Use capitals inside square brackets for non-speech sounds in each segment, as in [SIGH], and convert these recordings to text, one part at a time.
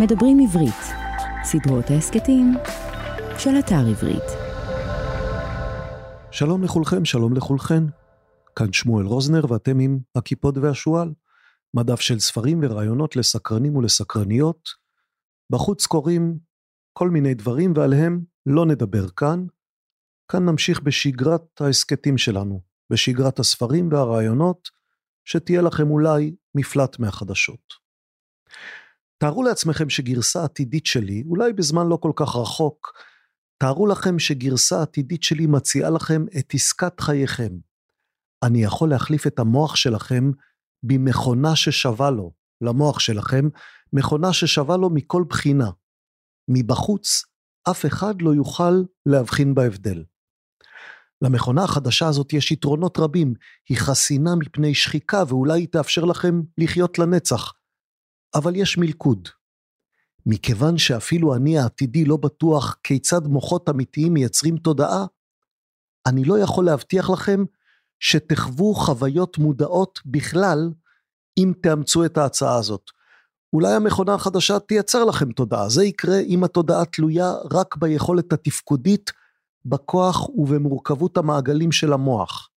מדברים עברית, סדרות ההסכתים של אתר עברית. שלום לכולכם, שלום לכולכן. כאן שמואל רוזנר ואתם עם הקיפוד והשועל, מדף של ספרים ורעיונות לסקרנים ולסקרניות. בחוץ קורים כל מיני דברים ועליהם לא נדבר כאן. כאן נמשיך בשגרת ההסכתים שלנו, בשגרת הספרים והרעיונות, שתהיה לכם אולי מפלט מהחדשות. תארו לעצמכם שגרסה עתידית שלי, אולי בזמן לא כל כך רחוק, תארו לכם שגרסה עתידית שלי מציעה לכם את עסקת חייכם. אני יכול להחליף את המוח שלכם במכונה ששווה לו, למוח שלכם, מכונה ששווה לו מכל בחינה. מבחוץ, אף אחד לא יוכל להבחין בהבדל. למכונה החדשה הזאת יש יתרונות רבים, היא חסינה מפני שחיקה ואולי היא תאפשר לכם לחיות לנצח. אבל יש מלכוד. מכיוון שאפילו אני העתידי לא בטוח כיצד מוחות אמיתיים מייצרים תודעה, אני לא יכול להבטיח לכם שתחוו חוויות מודעות בכלל אם תאמצו את ההצעה הזאת. אולי המכונה החדשה תייצר לכם תודעה, זה יקרה אם התודעה תלויה רק ביכולת התפקודית, בכוח ובמורכבות המעגלים של המוח.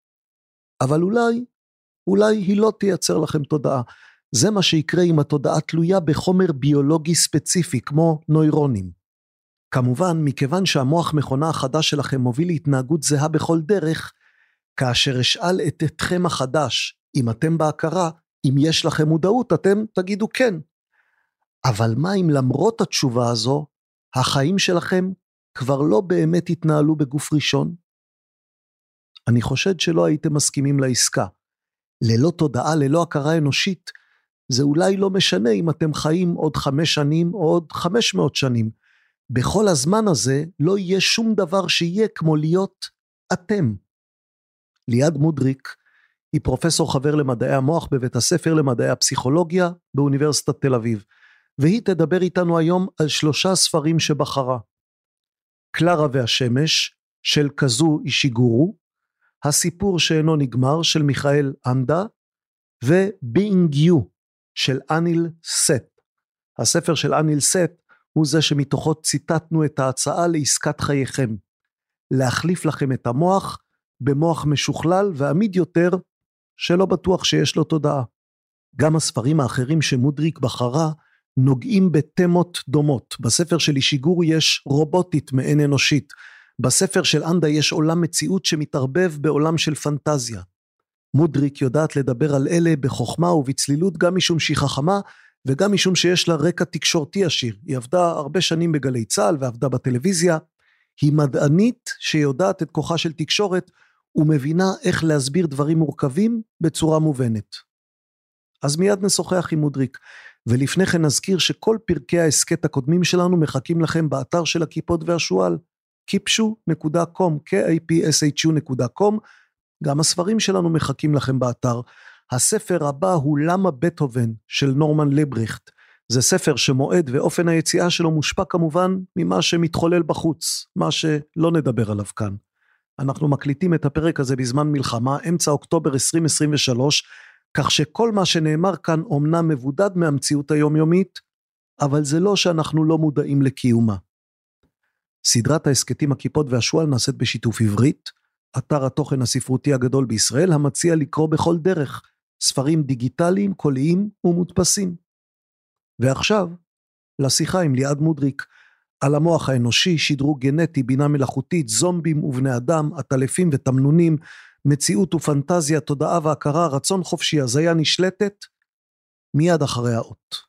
אבל אולי, אולי היא לא תייצר לכם תודעה. זה מה שיקרה אם התודעה תלויה בחומר ביולוגי ספציפי כמו נוירונים. כמובן, מכיוון שהמוח מכונה החדש שלכם מוביל להתנהגות זהה בכל דרך, כאשר אשאל את אתכם החדש, אם אתם בהכרה, אם יש לכם מודעות, אתם תגידו כן. אבל מה אם למרות התשובה הזו, החיים שלכם כבר לא באמת התנהלו בגוף ראשון? אני חושד שלא הייתם מסכימים לעסקה. ללא תודעה, ללא הכרה אנושית, זה אולי לא משנה אם אתם חיים עוד חמש שנים או עוד חמש מאות שנים. בכל הזמן הזה לא יהיה שום דבר שיהיה כמו להיות אתם. ליעד מודריק היא פרופסור חבר למדעי המוח בבית הספר למדעי הפסיכולוגיה באוניברסיטת תל אביב, והיא תדבר איתנו היום על שלושה ספרים שבחרה. קלרה והשמש של קזו אישיגורו, הסיפור שאינו נגמר של מיכאל אנדה, ו-Being You של אניל סט. הספר של אניל סט הוא זה שמתוכו ציטטנו את ההצעה לעסקת חייכם. להחליף לכם את המוח במוח משוכלל ועמיד יותר, שלא בטוח שיש לו תודעה. גם הספרים האחרים שמודריק בחרה נוגעים בתמות דומות. בספר של אישיגורו יש רובוטית מעין אנושית. בספר של אנדה יש עולם מציאות שמתערבב בעולם של פנטזיה. מודריק יודעת לדבר על אלה בחוכמה ובצלילות גם משום שהיא חכמה וגם משום שיש לה רקע תקשורתי עשיר. היא עבדה הרבה שנים בגלי צה"ל ועבדה בטלוויזיה. היא מדענית שיודעת את כוחה של תקשורת ומבינה איך להסביר דברים מורכבים בצורה מובנת. אז מיד נשוחח עם מודריק. ולפני כן נזכיר שכל פרקי ההסכת הקודמים שלנו מחכים לכם באתר של הקיפוד והשועל, kipshu.com, k-i-p-s-h-u.com, גם הספרים שלנו מחכים לכם באתר. הספר הבא הוא למה בטהובן של נורמן לבריכט. זה ספר שמועד ואופן היציאה שלו מושפע כמובן ממה שמתחולל בחוץ, מה שלא נדבר עליו כאן. אנחנו מקליטים את הפרק הזה בזמן מלחמה, אמצע אוקטובר 2023, כך שכל מה שנאמר כאן אומנם מבודד מהמציאות היומיומית, אבל זה לא שאנחנו לא מודעים לקיומה. סדרת ההסכתים הכיפות והשועל נעשית בשיתוף עברית, אתר התוכן הספרותי הגדול בישראל המציע לקרוא בכל דרך ספרים דיגיטליים, קוליים ומודפסים. ועכשיו, לשיחה עם ליעד מודריק על המוח האנושי, שדרוג גנטי, בינה מלאכותית, זומבים ובני אדם, עטלפים ותמנונים, מציאות ופנטזיה, תודעה והכרה, רצון חופשי, הזיה נשלטת, מיד אחרי האות.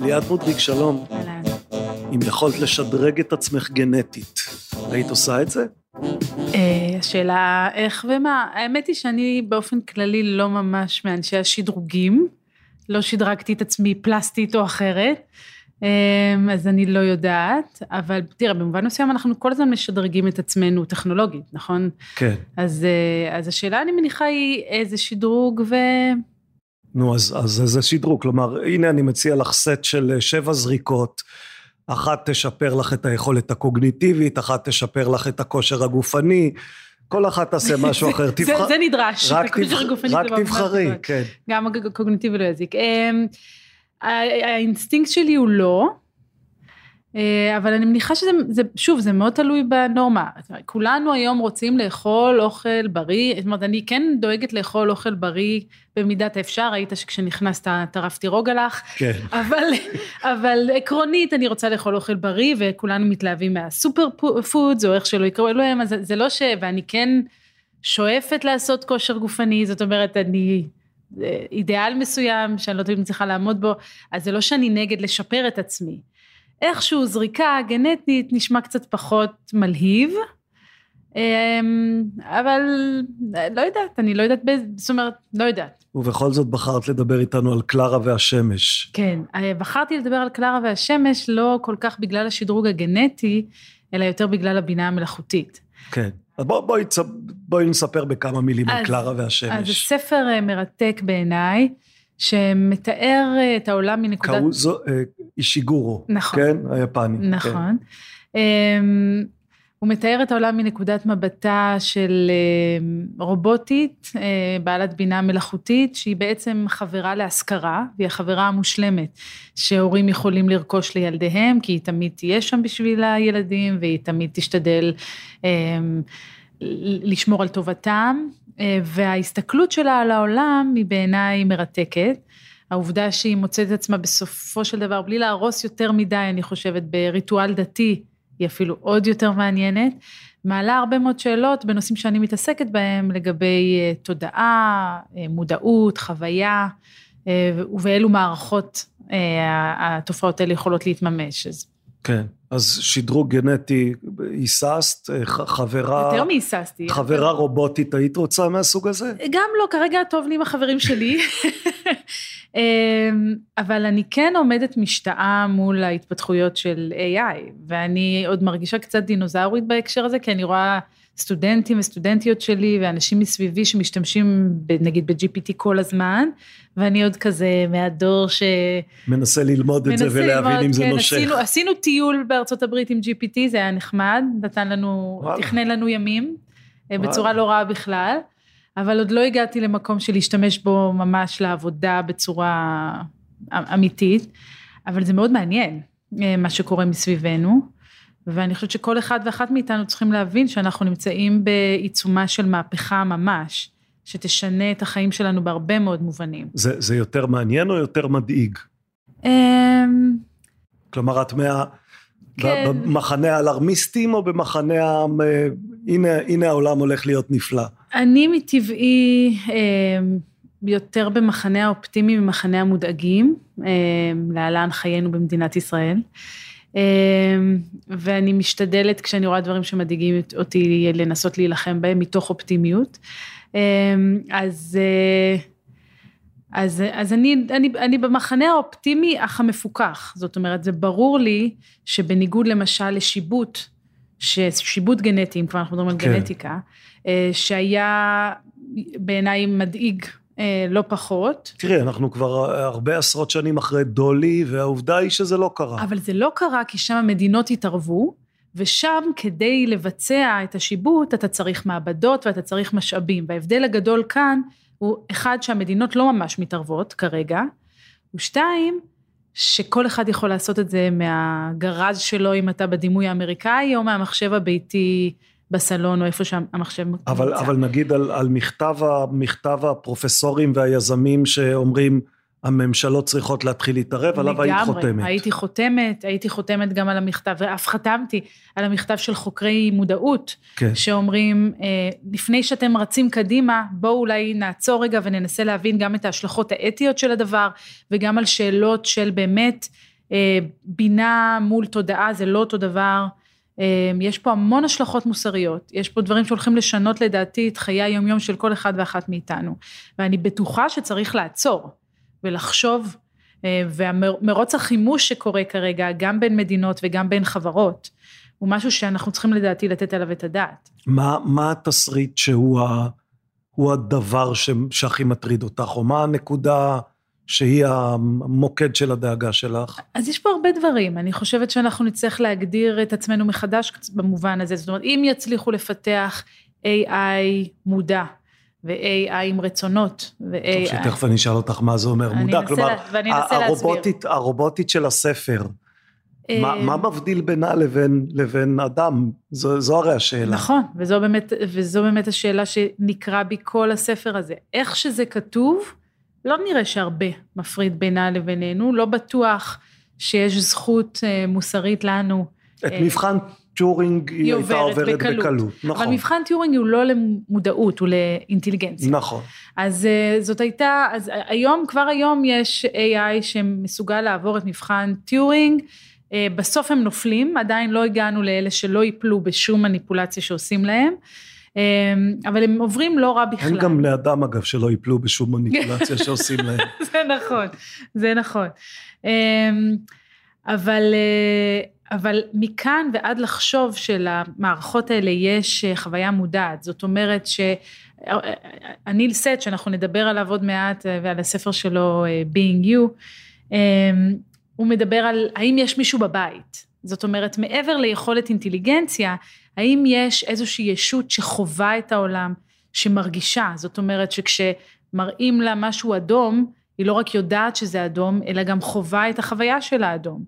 ליאת מודריק, שלום. אהלן. אם יכולת לשדרג את עצמך גנטית, היית עושה את זה? אה, השאלה איך ומה, האמת היא שאני באופן כללי לא ממש מאנשי השדרוגים, לא שדרגתי את עצמי פלסטית או אחרת, אה, אז אני לא יודעת, אבל תראה, במובן מסוים אנחנו כל הזמן משדרגים את עצמנו טכנולוגית, נכון? כן. אז, אה, אז השאלה, אני מניחה, היא איזה שדרוג ו... נו, אז, אז זה שדרוג, כלומר, הנה אני מציע לך סט של אה, שבע זריקות, אחת תשפר לך את היכולת הקוגניטיבית, אחת תשפר לך את הכושר הגופני, כל אחת תעשה [LAUGHS] משהו אחר, תבחר. זה, זה נדרש, רק, תבח... רק תבחרי, כן. גם הקוגניטיבי לא יזיק. אמ, האינסטינקט שלי הוא לא, אבל אני מניחה שזה, זה, שוב, זה מאוד תלוי בנורמה. כולנו היום רוצים לאכול אוכל בריא, זאת אומרת, אני כן דואגת לאכול אוכל בריא במידת האפשר, ראית שכשנכנסת טרפתי רוגלח, כן. אבל, אבל עקרונית אני רוצה לאכול אוכל בריא, וכולנו מתלהבים מהסופר פודס, או איך שלא יקראו אלוהים, אז זה לא ש... ואני כן שואפת לעשות כושר גופני, זאת אומרת, אני... אה, אידיאל מסוים שאני לא תמיד מצליחה לעמוד בו, אז זה לא שאני נגד לשפר את עצמי. איכשהו זריקה גנטית נשמע קצת פחות מלהיב, אמ, אבל לא יודעת, אני לא יודעת זאת אומרת, לא יודעת. ובכל זאת בחרת לדבר איתנו על קלרה והשמש. כן, אה, בחרתי לדבר על קלרה והשמש לא כל כך בגלל השדרוג הגנטי, אלא יותר בגלל הבינה המלאכותית. כן. אז בוא, בואי, בואי נספר בכמה מילים אז, על קלרה והשמש. אז זה ספר אה, מרתק בעיניי. שמתאר אה, את העולם מנקודת... קאוזו אה, אישיגורו, נכון. כן? היפני. כן. נכון. כן. הוא מתאר את העולם מנקודת מבטה של אה, רובוטית, בעלת בינה מלאכותית, שהיא בעצם חברה להשכרה, והיא החברה המושלמת שהורים יכולים לרכוש לילדיהם, כי היא תמיד תהיה שם בשביל הילדים, והיא תמיד תשתדל לשמור על טובתם, אה, וההסתכלות שלה על העולם היא בעיניי מרתקת. העובדה שהיא מוצאת את עצמה בסופו של דבר, בלי להרוס יותר מדי, אני חושבת, בריטואל דתי, היא אפילו עוד יותר מעניינת. מעלה הרבה מאוד שאלות בנושאים שאני מתעסקת בהם לגבי אה, תודעה, אה, מודעות, חוויה, ובאילו מערכות התופעות האלה יכולות להתממש. אז כן, אז שדרוג גנטי, היססת, חברה... יותר מהיססתי. חברה רובוטית, היית רוצה מהסוג הזה? גם לא, כרגע טוב לי עם החברים שלי. [LAUGHS] אמ, אבל אני כן עומדת משתאה מול ההתפתחויות של AI, ואני עוד מרגישה קצת דינוזאורית בהקשר הזה, כי אני רואה סטודנטים וסטודנטיות שלי ואנשים מסביבי שמשתמשים נגיד ב-GPT כל הזמן, ואני עוד כזה מהדור ש... מנסה ללמוד את זה ולהבין ללמוד, אם זה כן, נושך. עשינו, עשינו טיול בארצות הברית עם GPT, זה היה נחמד, נתן לנו, וואלה. תכנן לנו ימים, אה, וואלה. בצורה לא רעה בכלל, אבל עוד לא הגעתי למקום של להשתמש בו ממש לעבודה בצורה אמיתית, אבל זה מאוד מעניין אה, מה שקורה מסביבנו. ואני חושבת שכל אחד ואחת מאיתנו צריכים להבין שאנחנו נמצאים בעיצומה של מהפכה ממש, שתשנה את החיים שלנו בהרבה מאוד מובנים. זה, זה יותר מעניין או יותר מדאיג? אמ, כלומר, את מה... כן. במחנה האלרמיסטים או במחנה ה... הנה, הנה העולם הולך להיות נפלא? אני מטבעי אמ, יותר במחנה האופטימי ממחנה המודאגים, אמ, להלן חיינו במדינת ישראל. אמ, ואני משתדלת כשאני רואה דברים שמדאיגים אותי לנסות להילחם בהם מתוך אופטימיות. אמ, אז, אה, אז, אז אני, אני, אני במחנה האופטימי אך המפוקח, זאת אומרת זה ברור לי שבניגוד למשל לשיבוט, שיבוט גנטי, אם כבר אנחנו מדברים על כן. גנטיקה, אה, שהיה בעיניי מדאיג לא פחות. תראי, אנחנו כבר הרבה עשרות שנים אחרי דולי, והעובדה היא שזה לא קרה. אבל זה לא קרה כי שם המדינות התערבו, ושם כדי לבצע את השיבוט אתה צריך מעבדות ואתה צריך משאבים. וההבדל הגדול כאן הוא אחד שהמדינות לא ממש מתערבות כרגע, ושתיים, שכל אחד יכול לעשות את זה מהגרז שלו אם אתה בדימוי האמריקאי, או מהמחשב הביתי בסלון או איפה שהמחשב נמצא. אבל, אבל נגיד על, על מכתב, מכתב הפרופסורים והיזמים שאומרים הממשלות צריכות להתחיל להתערב, עליו היית חותמת. לגמרי, הייתי חותמת, הייתי חותמת גם על המכתב, ואף חתמתי על המכתב של חוקרי מודעות, כן. שאומרים, אה, לפני שאתם רצים קדימה, בואו אולי נעצור רגע וננסה להבין גם את ההשלכות האתיות של הדבר, וגם על שאלות של באמת אה, בינה מול תודעה, זה לא אותו דבר. אמ, יש פה המון השלכות מוסריות, יש פה דברים שהולכים לשנות לדעתי את חיי היומיום של כל אחד ואחת מאיתנו, ואני בטוחה שצריך לעצור ולחשוב, אה, ומרוץ החימוש שקורה כרגע, גם בין מדינות וגם בין חברות, הוא משהו שאנחנו צריכים לדעתי לתת עליו את הדעת. מה, מה התסריט שהוא הוא הדבר ש, שהכי מטריד אותך, או מה הנקודה שהיא המוקד של הדאגה שלך? אז יש פה הרבה דברים, אני חושבת שאנחנו נצטרך להגדיר את עצמנו מחדש במובן הזה, זאת אומרת, אם יצליחו לפתח AI מודע, ו-AI עם רצונות, ו-AI... טוב, שתכף אני אשאל אותך מה זה אומר מודע, כלומר, לה, הרובוטית. הרובוטית של הספר, מה, מה אמ, מבדיל בינה לבין, לבין אדם? זו, זו הרי השאלה. נכון, וזו באמת, וזו באמת השאלה שנקרא בי כל הספר הזה. איך שזה כתוב, לא נראה שהרבה מפריד בינה לבינינו, לא בטוח שיש זכות אה, מוסרית לנו. את אה, מבחן טיורינג היא, היא הייתה עוברת בקלות. בקלות. נכון. אבל מבחן טיורינג הוא לא למודעות, הוא לאינטליגנציה. נכון. אז אה, זאת הייתה, אז היום, כבר היום יש AI שמסוגל לעבור את מבחן טיורינג. בסוף הם נופלים, עדיין לא הגענו לאלה שלא ייפלו בשום מניפולציה שעושים להם. אה, אבל הם עוברים לא רע בכלל. אין גם לאדם אגב שלא ייפלו בשום מניפולציה [LAUGHS] שעושים להם. זה נכון, זה נכון. אבל אבל מכאן ועד לחשוב שלמערכות האלה יש אה, חוויה מודעת, זאת אומרת שהניל סט, שאנחנו נדבר עליו עוד מעט אה, ועל הספר שלו אה, Being You, הוא מדבר על האם יש מישהו בבית, זאת אומרת מעבר ליכולת אינטליגנציה, האם יש איזושהי ישות שחווה את העולם, שמרגישה, זאת אומרת שכשמראים לה משהו אדום, היא לא רק יודעת שזה אדום, אלא גם חווה את החוויה של האדום.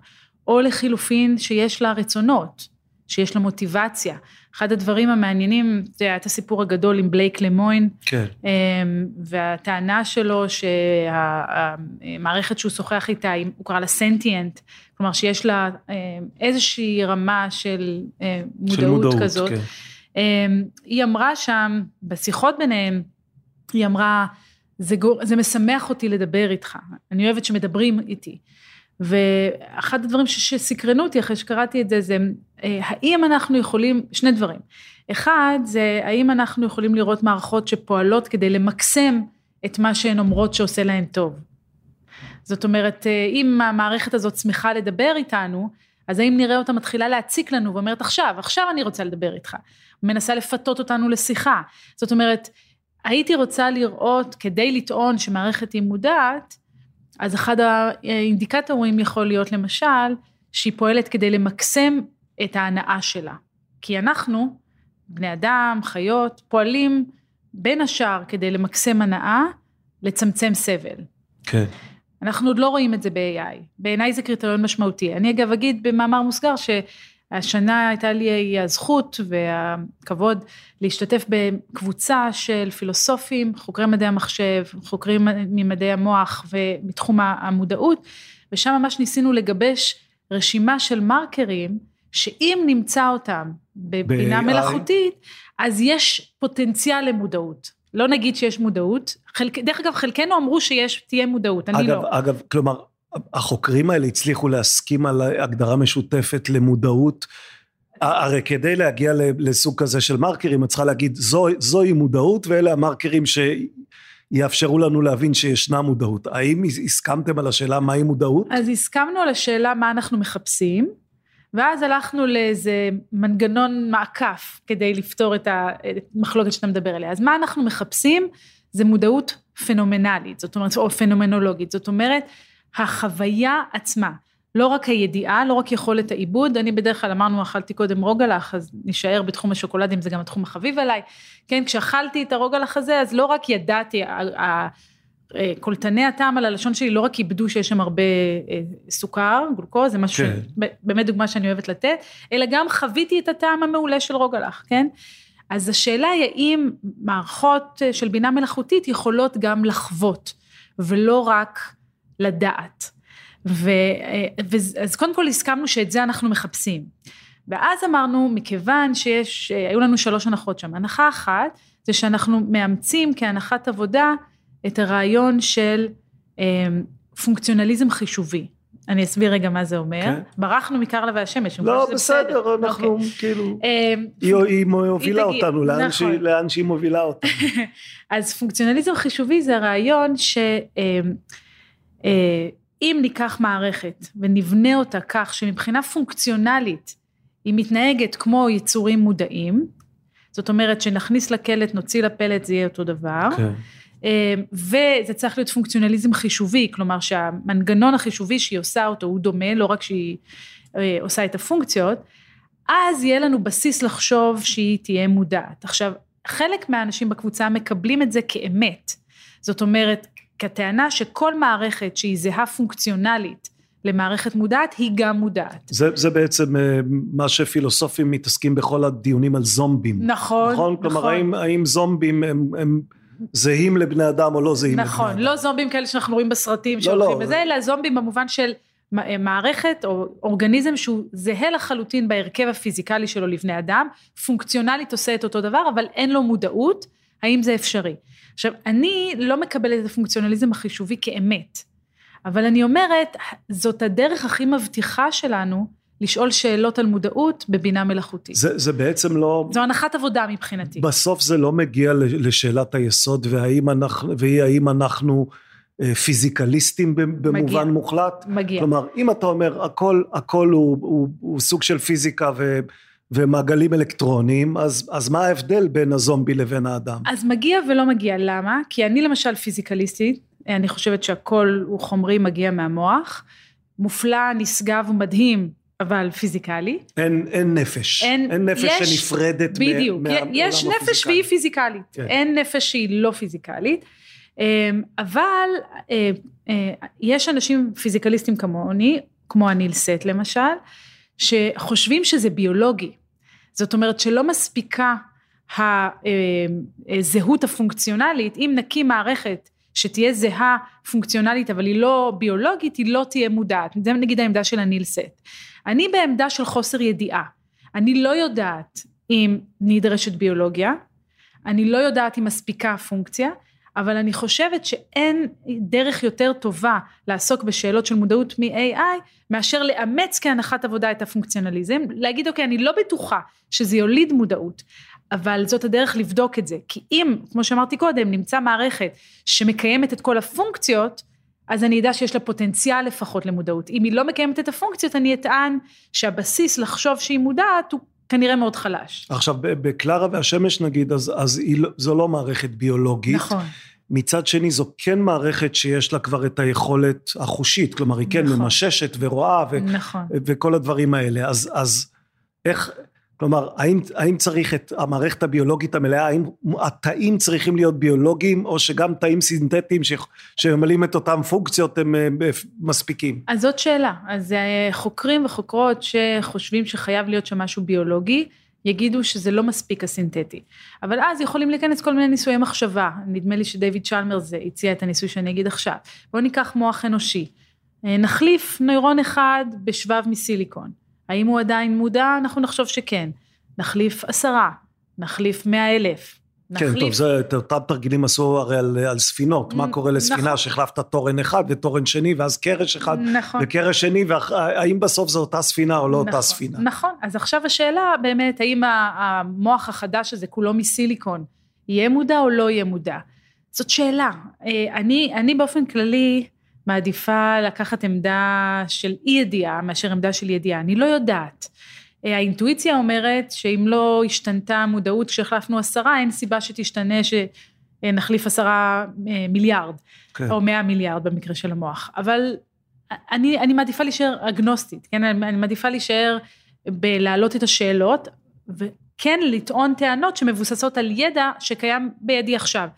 או לחילופין שיש לה רצונות, שיש לה מוטיבציה. אחד הדברים המעניינים, זה היה את הסיפור הגדול עם בלייק למוין, כן. אמ, והטענה שלו שהמערכת שהוא שוחח איתה, הוא קרא לה סנטיאנט, כלומר שיש לה אמ, איזושהי רמה של אה, מודעות, של מודעות כזאת. כן. אמ, היא אמרה שם, בשיחות ביניהם, היא אמרה, זה, גור, זה משמח אותי לדבר איתך, אני אוהבת שמדברים איתי. ואחד הדברים שסקרנו אותי אחרי שקראתי את זה, זה אה, האם אנחנו יכולים, שני דברים. אחד, זה האם אנחנו יכולים לראות מערכות שפועלות כדי למקסם את מה שהן אומרות שעושה להן טוב. זאת אומרת, אה, אם המערכת הזאת שמחה לדבר איתנו, אז האם נראה אותה מתחילה להציק לנו ואומרת עכשיו, עכשיו אני רוצה לדבר איתך. מנסה לפתות אותנו לשיחה. זאת אומרת, הייתי רוצה לראות, כדי לטעון שמערכת היא מודעת, אז אחד האינדיקטורים יכול להיות למשל, שהיא פועלת כדי למקסם את ההנאה שלה. כי אנחנו, בני אדם, חיות, פועלים בין השאר כדי למקסם הנאה, לצמצם סבל. כן. אנחנו עוד לא רואים את זה ב-AI. בעיניי זה קריטריון משמעותי. אני אגב אגיד במאמר מוסגר ש... השנה הייתה לי הזכות והכבוד להשתתף בקבוצה של פילוסופים, חוקרי מדעי המחשב, חוקרים ממדעי המוח ומתחום המודעות, ושם ממש ניסינו לגבש רשימה של מרקרים, שאם נמצא אותם בבינה מלאכותית, אז יש פוטנציאל למודעות. לא נגיד שיש מודעות, חלק, דרך אגב חלקנו אמרו שיש, תהיה מודעות, אני אגב, לא. אגב, כלומר, החוקרים האלה הצליחו להסכים על הגדרה משותפת למודעות. הרי כדי להגיע לסוג כזה של מרקרים, את צריכה להגיד זו, זוהי מודעות ואלה המרקרים שיאפשרו לנו להבין שישנה מודעות. האם הסכמתם על השאלה מהי מודעות? אז הסכמנו על השאלה מה אנחנו מחפשים, ואז הלכנו לאיזה מנגנון מעקף כדי לפתור את המחלוקת שאתה מדבר עליה. אז מה אנחנו מחפשים? זה מודעות פנומנלית, זאת אומרת, או פנומנולוגית, זאת אומרת, החוויה עצמה, לא רק הידיעה, לא רק יכולת העיבוד, אני בדרך כלל אמרנו, אכלתי קודם רוגלח, אז נשאר בתחום השוקולדים, זה גם התחום החביב עליי, כן, כשאכלתי את הרוגלח הזה, אז לא רק ידעתי, קולטני הטעם על הלשון שלי לא רק איבדו שיש שם הרבה אה, סוכר, גלוקוז, זה משהו, כן. באמת דוגמה שאני אוהבת לתת, אלא גם חוויתי את הטעם המעולה של רוגלח, כן? אז השאלה היא האם מערכות אה, של בינה מלאכותית יכולות גם לחוות, ולא רק לדעת. ו, אז קודם כל הסכמנו שאת זה אנחנו מחפשים. ואז אמרנו, מכיוון שיש, היו לנו שלוש הנחות שם. הנחה אחת, זה שאנחנו מאמצים כהנחת עבודה את הרעיון של אה, פונקציונליזם חישובי. אני אסביר רגע מה זה אומר. כן. ברחנו מקרלה והשמש. לא, בסדר, בסדר, אנחנו אוקיי. כאילו... אה, היא, היא מובילה היא אותנו, לאן, נכון. שהיא, לאן שהיא מובילה אותנו. [LAUGHS] אז פונקציונליזם חישובי זה הרעיון ש... אה, אה, אם ניקח מערכת ונבנה אותה כך שמבחינה פונקציונלית היא מתנהגת כמו יצורים מודעים, זאת אומרת, שנכניס לקלט, נוציא לפלט, זה יהיה אותו דבר. כן. אה, וזה צריך להיות פונקציונליזם חישובי, כלומר שהמנגנון החישובי שהיא עושה אותו הוא דומה, לא רק שהיא אה, עושה את הפונקציות, אז יהיה לנו בסיס לחשוב שהיא תהיה מודעת. עכשיו, חלק מהאנשים בקבוצה מקבלים את זה כאמת. זאת אומרת, כטענה שכל מערכת שהיא זהה פונקציונלית למערכת מודעת, היא גם מודעת. זה, זה בעצם אה, מה שפילוסופים מתעסקים בכל הדיונים על זומבים. נכון, נכון. כלומר, נכון. האם, האם זומבים הם, הם זהים לבני אדם או לא זהים נכון, לבני אדם? לא זומבים כאלה שאנחנו רואים בסרטים לא, שהולכים לא. בזה, אלא זומבים במובן של מ- מערכת או אורגניזם שהוא זהה לחלוטין בהרכב הפיזיקלי שלו לבני אדם, פונקציונלית עושה את אותו דבר, אבל אין לו מודעות, האם זה אפשרי. עכשיו, אני לא מקבלת את הפונקציונליזם החישובי כאמת, אבל אני אומרת, זאת הדרך הכי מבטיחה שלנו לשאול שאלות על מודעות בבינה מלאכותית. זה, זה בעצם לא... זו הנחת עבודה מבחינתי. בסוף זה לא מגיע לשאלת היסוד והאם אנחנו, והיא האם אנחנו אה, פיזיקליסטים במובן מגיע. מוחלט. מגיע. כלומר, אם אתה אומר הכל, הכל הוא, הוא, הוא סוג של פיזיקה ו, ומעגלים אלקטרוניים, אז, אז מה ההבדל בין הזומבי לבין האדם? אז מגיע ולא מגיע, למה? כי אני למשל פיזיקליסטית, אני חושבת שהכל הוא חומרי מגיע מהמוח, מופלא, נשגב ומדהים, אבל פיזיקלי. אין, אין נפש. אין- אין נפש יש- שנפרדת מ- בדיוק, מהעולם יש נפש הפיזיקלי. והיא פיזיקלית, כן. אין נפש שהיא לא פיזיקלית, אמ, אבל אה, אה, יש אנשים פיזיקליסטים כמוני, כמו הניל סט למשל, שחושבים שזה ביולוגי. זאת אומרת שלא מספיקה הזהות הפונקציונלית, אם נקים מערכת שתהיה זהה פונקציונלית אבל היא לא ביולוגית, היא לא תהיה מודעת. זה נגיד העמדה של הניל סט. אני בעמדה של חוסר ידיעה. אני לא יודעת אם נדרשת ביולוגיה, אני לא יודעת אם מספיקה הפונקציה, אבל אני חושבת שאין דרך יותר טובה לעסוק בשאלות של מודעות מ-AI, מאשר לאמץ כהנחת עבודה את הפונקציונליזם, להגיד אוקיי, אני לא בטוחה שזה יוליד מודעות, אבל זאת הדרך לבדוק את זה. כי אם, כמו שאמרתי קודם, נמצא מערכת שמקיימת את כל הפונקציות, אז אני אדע שיש לה פוטנציאל לפחות למודעות. אם היא לא מקיימת את הפונקציות, אני אטען שהבסיס לחשוב שהיא מודעת הוא כנראה מאוד חלש. עכשיו, בקלרה והשמש נגיד, אז, אז היא, לא- זו לא מערכת ביולוגית. נכון. מצד שני זו כן מערכת שיש לה כבר את היכולת החושית, כלומר היא כן נכון. ממששת ורואה ו- נכון. וכל הדברים האלה. אז, אז איך, כלומר, האם, האם צריך את המערכת הביולוגית המלאה, האם התאים צריכים להיות ביולוגיים, או שגם תאים סינתטיים ש- שממלאים את אותן פונקציות הם מספיקים? אז זאת שאלה. אז אה, חוקרים וחוקרות שחושבים שחייב להיות שם משהו ביולוגי, יגידו שזה לא מספיק הסינתטי. אבל אז יכולים להיכנס כל מיני ניסויי מחשבה. נדמה לי שדייוויד צ'למרס הציע את הניסוי שאני אגיד עכשיו. בואו ניקח מוח אנושי. אה, נחליף נוירון אחד בשבב מסיליקון. האם הוא עדיין מודע? אנחנו נחשוב שכן. נחליף עשרה, נחליף מאה אלף. כן, טוב, זה, את אותם תרגילים עשו הרי על, על ספינות, מה קורה לספינה נכון. שהחלפת תורן אחד ותורן שני, ואז קרש אחד נכון. וקרש שני, והאם בסוף זו אותה ספינה או לא אותה נכון, ספינה? נכון, אז עכשיו השאלה באמת, האם המוח החדש הזה כולו מסיליקון, יהיה מודע או לא יהיה מודע? זאת שאלה. אה, אני, אני באופן כללי מעדיפה לקחת עמדה של אי ידיעה מאשר עמדה של ידיעה, אני לא יודעת. אה, האינטואיציה אומרת שאם לא השתנתה המודעות כשהחלפנו עשרה, אין סיבה שתשתנה שנחליף עשרה אה, מיליארד. כן. או 100 מיליארד במקרה של המוח. אבל אני, אני מעדיפה להישאר אגנוסטית, כן? אני, אני מעדיפה להישאר בלהעלות את השאלות, וכן לטעון טענות שמבוססות על ידע שקיים בידי עכשיו.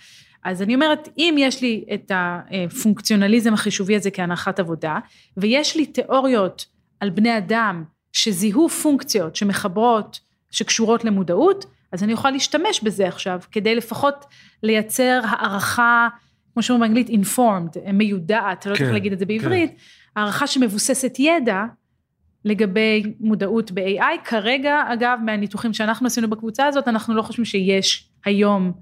אז אני אומרת, אם יש לי את הפונקציונליזם החישובי הזה כהנחת עבודה, ויש לי תיאוריות על בני אדם שזיהו פונקציות שמחברות, שקשורות למודעות, אז אני יכולה להשתמש בזה עכשיו, כדי לפחות לייצר הערכה, כמו שאומרים באנגלית, informed, מיודעת, לא יודעת כן, איך להגיד את זה בעברית, הערכה שמבוססת ידע לגבי מודעות ב-AI. כרגע, אגב, מהניתוחים שאנחנו עשינו בקבוצה הזאת, אנחנו לא חושבים שיש היום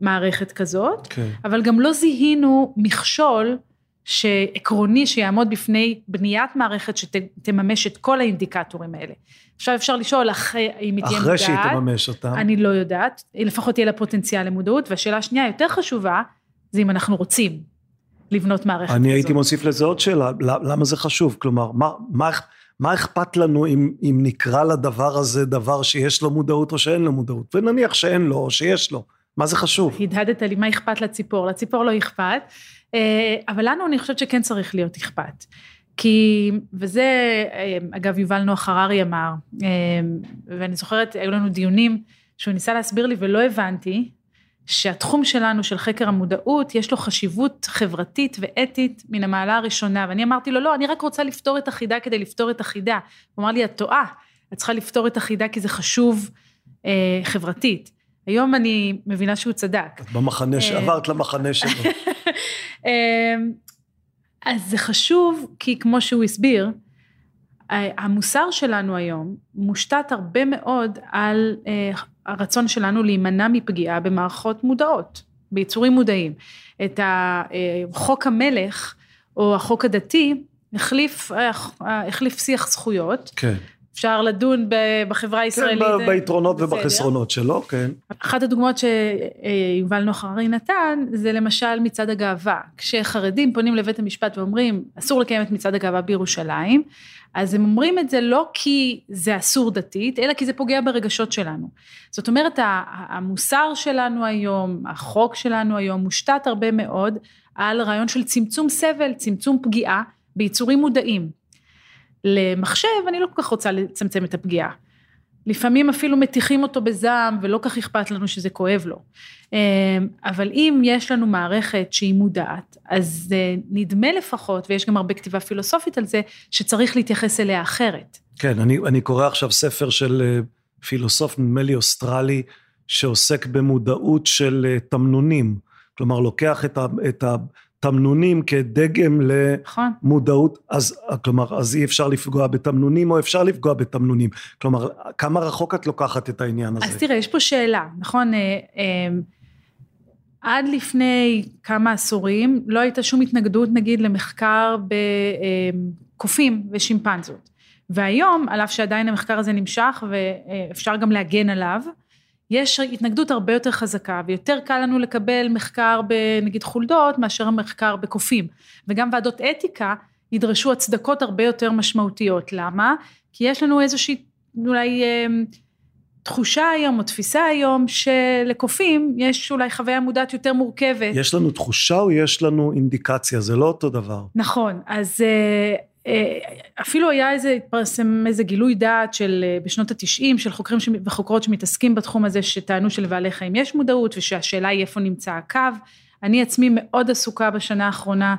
מערכת כזאת, כן. אבל גם לא זיהינו מכשול שעקרוני שיעמוד בפני בניית מערכת שתממש את כל האינדיקטורים האלה. עכשיו אפשר לשאול אחרי, אם היא תהיה מודעת. אחרי שהיא תממש אותם. אני לא יודעת, לפחות יהיה לה פוטנציאל למודעות, והשאלה השנייה היותר חשובה, זה אם אנחנו רוצים לבנות מערכת אני כזאת. הייתי מוסיף לזה עוד שאלה, למה זה חשוב? כלומר, מה, מה, מה אכפת לנו אם, אם נקרא לדבר הזה דבר שיש לו מודעות או שאין לו מודעות? ונניח שאין לו או שיש לו, מה זה חשוב? הדהדת לי מה אכפת לציפור, לציפור לא אכפת, אה, אבל לנו אני חושבת שכן צריך להיות אכפת. כי, וזה אה, אגב יובל נוח הררי אמר, אה, ואני זוכרת, היו לנו דיונים שהוא ניסה להסביר לי ולא הבנתי, שהתחום שלנו של חקר המודעות יש לו חשיבות חברתית ואתית מן המעלה הראשונה ואני אמרתי לו לא אני רק רוצה לפתור את החידה כדי לפתור את החידה. הוא אמר לי את טועה את צריכה לפתור את החידה כי זה חשוב אה, חברתית. היום אני מבינה שהוא צדק. את במחנה, אה, עברת למחנה שלו. [LAUGHS] [LAUGHS] אה, אז זה חשוב כי כמו שהוא הסביר המוסר שלנו היום מושתת הרבה מאוד על אה, הרצון שלנו להימנע מפגיעה במערכות מודעות, ביצורים מודעים. את חוק המלך או החוק הדתי החליף, החליף שיח זכויות. כן. אפשר לדון בחברה הישראלית. כן, ביתרונות בסדר. ובחסרונות שלו, כן. אחת הדוגמאות שיובל נוח הררי נתן, זה למשל מצעד הגאווה. כשחרדים פונים לבית המשפט ואומרים, אסור לקיים את מצעד הגאווה בירושלים, אז הם אומרים את זה לא כי זה אסור דתית, אלא כי זה פוגע ברגשות שלנו. זאת אומרת, המוסר שלנו היום, החוק שלנו היום, מושתת הרבה מאוד על רעיון של צמצום סבל, צמצום פגיעה ביצורים מודעים. למחשב, אני לא כל כך רוצה לצמצם את הפגיעה. לפעמים אפילו מטיחים אותו בזעם ולא כך אכפת לנו שזה כואב לו. אמ, אבל אם יש לנו מערכת שהיא מודעת, אז נדמה לפחות, ויש גם הרבה כתיבה פילוסופית על זה, שצריך להתייחס אליה אחרת. כן, אני, אני קורא עכשיו ספר של אה, פילוסוף, נדמה לי אוסטרלי, שעוסק במודעות של אה, תמנונים. כלומר, לוקח את, ה, את תמנונים כדגם למודעות, נכון. אז כלומר, אז אי אפשר לפגוע בתמנונים או אפשר לפגוע בתמנונים, כלומר, כמה רחוק את לוקחת את העניין הזה? אז תראה, יש פה שאלה, נכון? אה, אה, עד לפני כמה עשורים לא הייתה שום התנגדות נגיד למחקר בקופים אה, ושימפנזות. והיום, על אף שעדיין המחקר הזה נמשך ואפשר גם להגן עליו, יש התנגדות הרבה יותר חזקה ויותר קל לנו לקבל מחקר בנגיד חולדות מאשר המחקר בקופים וגם ועדות אתיקה ידרשו הצדקות הרבה יותר משמעותיות למה? כי יש לנו איזושהי אולי אה, תחושה היום או תפיסה היום שלקופים יש אולי חוויה מודעת יותר מורכבת. יש לנו תחושה או יש לנו אינדיקציה זה לא אותו דבר. נכון אז אה, אה, אפילו היה איזה, התפרסם איזה גילוי דעת של אה, בשנות התשעים של חוקרים וחוקרות שמתעסקים בתחום הזה שטענו שלבעלי חיים יש מודעות ושהשאלה היא איפה נמצא הקו. אני עצמי מאוד עסוקה בשנה האחרונה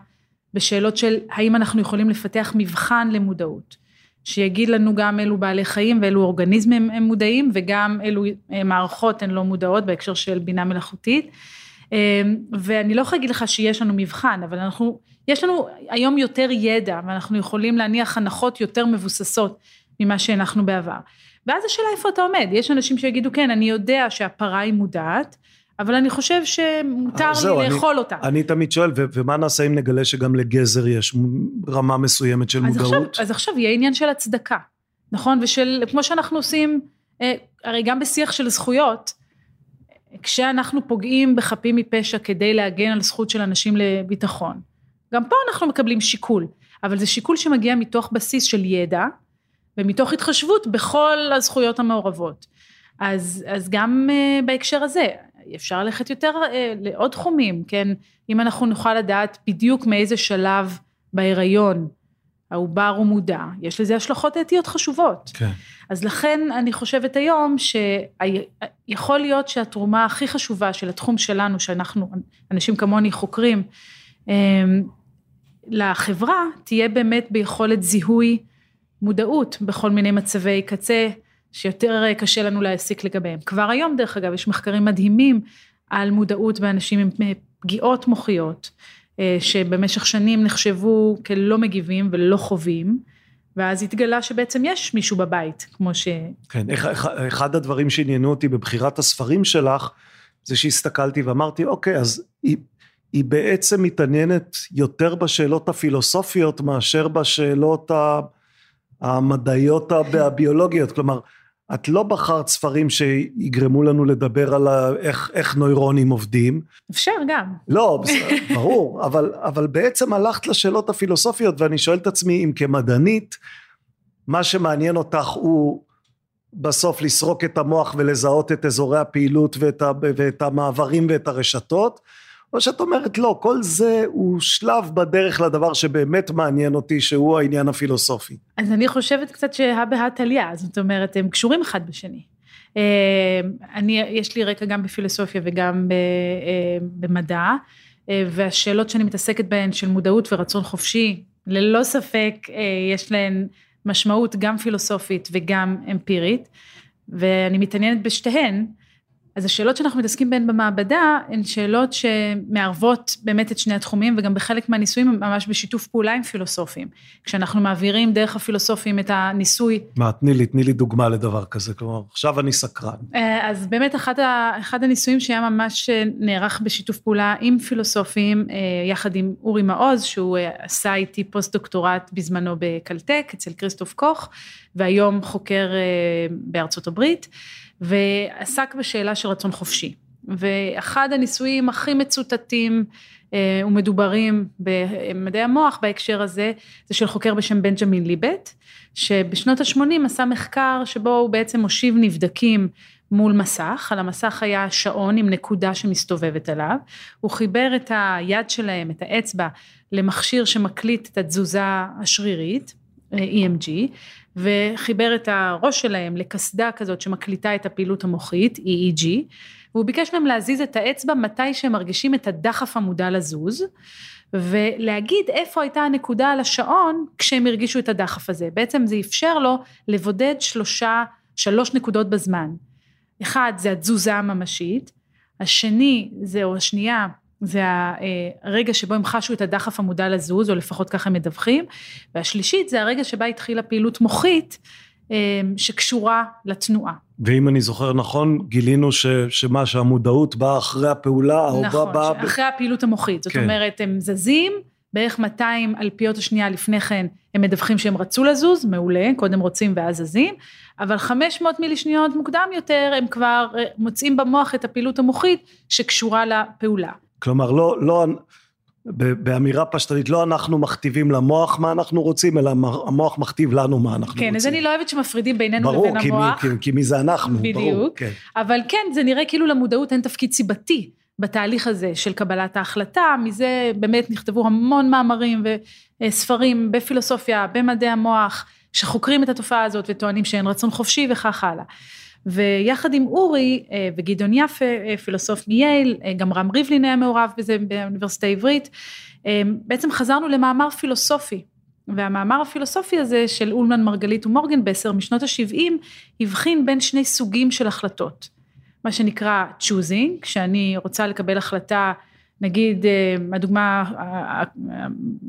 בשאלות של האם אנחנו יכולים לפתח מבחן למודעות. שיגיד לנו גם אילו בעלי חיים ואילו אורגניזמים הם מודעים וגם אילו אה, מערכות הן לא מודעות בהקשר של בינה מלאכותית. ואני לא יכולה להגיד לך שיש לנו מבחן אבל אנחנו יש לנו היום יותר ידע ואנחנו יכולים להניח הנחות יותר מבוססות ממה שהנחנו בעבר. ואז השאלה איפה אתה עומד, יש אנשים שיגידו כן אני יודע שהפרה היא מודעת אבל אני חושב שמותר לי אני, לאכול אותה. אני תמיד שואל, ו- ומה נעשה אם נגלה שגם לגזר יש רמה מסוימת של אז מודעות? עכשיו, אז עכשיו יהיה עניין של הצדקה, נכון? ושל, כמו שאנחנו עושים, אה, הרי גם בשיח של זכויות, כשאנחנו פוגעים בחפים מפשע כדי להגן על זכות של אנשים לביטחון, גם פה אנחנו מקבלים שיקול, אבל זה שיקול שמגיע מתוך בסיס של ידע ומתוך התחשבות בכל הזכויות המעורבות. אז, אז גם uh, בהקשר הזה, אפשר ללכת יותר uh, לעוד תחומים, כן? אם אנחנו נוכל לדעת בדיוק מאיזה שלב בהיריון העובר הוא מודע, יש לזה השלכות אתיות חשובות. כן. אז לכן אני חושבת היום שיכול להיות שהתרומה הכי חשובה של התחום שלנו, שאנחנו, אנשים כמוני חוקרים, אמ, לחברה תהיה באמת ביכולת זיהוי מודעות בכל מיני מצבי קצה שיותר קשה לנו להעסיק לגביהם. כבר היום דרך אגב יש מחקרים מדהימים על מודעות באנשים עם פגיעות מוחיות אה, שבמשך שנים נחשבו כלא מגיבים ולא חווים ואז התגלה שבעצם יש מישהו בבית כמו ש... כן, אחד הדברים שעניינו אותי בבחירת הספרים שלך זה שהסתכלתי ואמרתי אוקיי אז היא בעצם מתעניינת יותר בשאלות הפילוסופיות מאשר בשאלות המדעיות והביולוגיות, כלומר את לא בחרת ספרים שיגרמו לנו לדבר על איך, איך נוירונים עובדים. אפשר גם. לא, [LAUGHS] ברור, אבל, אבל בעצם הלכת לשאלות הפילוסופיות ואני שואל את עצמי אם כמדענית מה שמעניין אותך הוא בסוף לסרוק את המוח ולזהות את אזורי הפעילות ואת, ה, ואת המעברים ואת הרשתות, או שאת אומרת לא, כל זה הוא שלב בדרך לדבר שבאמת מעניין אותי, שהוא העניין הפילוסופי. אז אני חושבת קצת שהא תליא, זאת אומרת, הם קשורים אחד בשני. אה, אני, יש לי רקע גם בפילוסופיה וגם אה, במדע, אה, והשאלות שאני מתעסקת בהן של מודעות ורצון חופשי, ללא ספק יש להן משמעות גם פילוסופית וגם אמפירית, ואני מתעניינת בשתיהן. אז השאלות שאנחנו מתעסקים בהן במעבדה הן שאלות שמערבות באמת את שני התחומים וגם בחלק מהניסויים ממש בשיתוף פעולה עם פילוסופים. כשאנחנו מעבירים דרך הפילוסופים את הניסוי. מה, תני לי, תני לי דוגמה לדבר כזה, כלומר, עכשיו אני סקרן. אה, אז באמת אחד, ה, אחד הניסויים שהיה ממש נערך בשיתוף פעולה עם פילוסופים, אה, יחד עם אורי מעוז, שהוא אה, עשה איתי פוסט דוקטורט בזמנו בקלטק, אצל כריסטוף קוך, והיום חוקר בארצות הברית. ועסק בשאלה של רצון חופשי. ואחד הניסויים הכי מצוטטים אה, ומדוברים במדעי המוח בהקשר הזה, זה של חוקר בשם בנג'מין ליבט, שבשנות ה-80 עשה מחקר שבו הוא בעצם הושיב נבדקים מול מסך, על המסך היה שעון עם נקודה שמסתובבת עליו, הוא חיבר את היד שלהם, את האצבע, למכשיר שמקליט את התזוזה השרירית, אה, EMG, וחיבר את הראש שלהם לקסדה כזאת שמקליטה את הפעילות המוחית, EEG, והוא ביקש מהם להזיז את האצבע מתי שהם מרגישים את הדחף המודע לזוז, ולהגיד איפה הייתה הנקודה על השעון כשהם הרגישו את הדחף הזה. בעצם זה אפשר לו לבודד שלושה, שלוש נקודות בזמן. אחד זה התזוזה הממשית, השני זה, או השנייה, זה הרגע שבו הם חשו את הדחף המודע לזוז, או לפחות ככה הם מדווחים, והשלישית זה הרגע שבה התחילה פעילות מוחית אה, שקשורה לתנועה. ואם אני זוכר נכון, גילינו ש, שמה שהמודעות באה אחרי הפעולה, נכון, או באה... נכון, אחרי הפעילות המוחית, זאת כן. אומרת, הם זזים, בערך 200 אלפיות השנייה לפני כן הם מדווחים שהם רצו לזוז, מעולה, קודם רוצים ואז זזים, אבל 500 מילי שניות מוקדם יותר הם כבר אה, מוצאים במוח את הפעילות המוחית שקשורה לפעולה. כלומר, לא, לא, באמירה פשטנית, לא אנחנו מכתיבים למוח מה אנחנו רוצים, אלא המוח מכתיב לנו מה אנחנו כן, רוצים. כן, אז אני לא אוהבת שמפרידים בינינו ברור, לבין כי המוח. ברור, כי, כי מי זה אנחנו, בדיוק. ברור. כן. אבל כן, זה נראה כאילו למודעות אין תפקיד סיבתי בתהליך הזה של קבלת ההחלטה, מזה באמת נכתבו המון מאמרים וספרים בפילוסופיה, במדעי המוח, שחוקרים את התופעה הזאת וטוענים שאין רצון חופשי וכך הלאה. ויחד עם אורי אה, וגדעון יפה, אה, פילוסוף מייל, אה, גם רם ריבלין היה מעורב בזה באוניברסיטה העברית, בעצם חזרנו למאמר פילוסופי. והמאמר הפילוסופי הזה של אולמן מרגלית ומורגנבסר משנות ה-70 הבחין בין שני סוגים של החלטות. מה שנקרא choosing, כשאני רוצה לקבל החלטה, נגיד, הדוגמה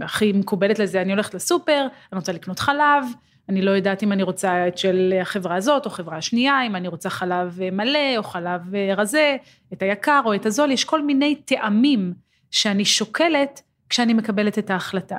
הכי מקובלת לזה, אני הולכת לסופר, אני רוצה לקנות חלב, אני לא יודעת אם אני רוצה את של החברה הזאת או חברה השנייה, אם אני רוצה חלב מלא או חלב רזה, את היקר או את הזול, יש כל מיני טעמים שאני שוקלת כשאני מקבלת את ההחלטה.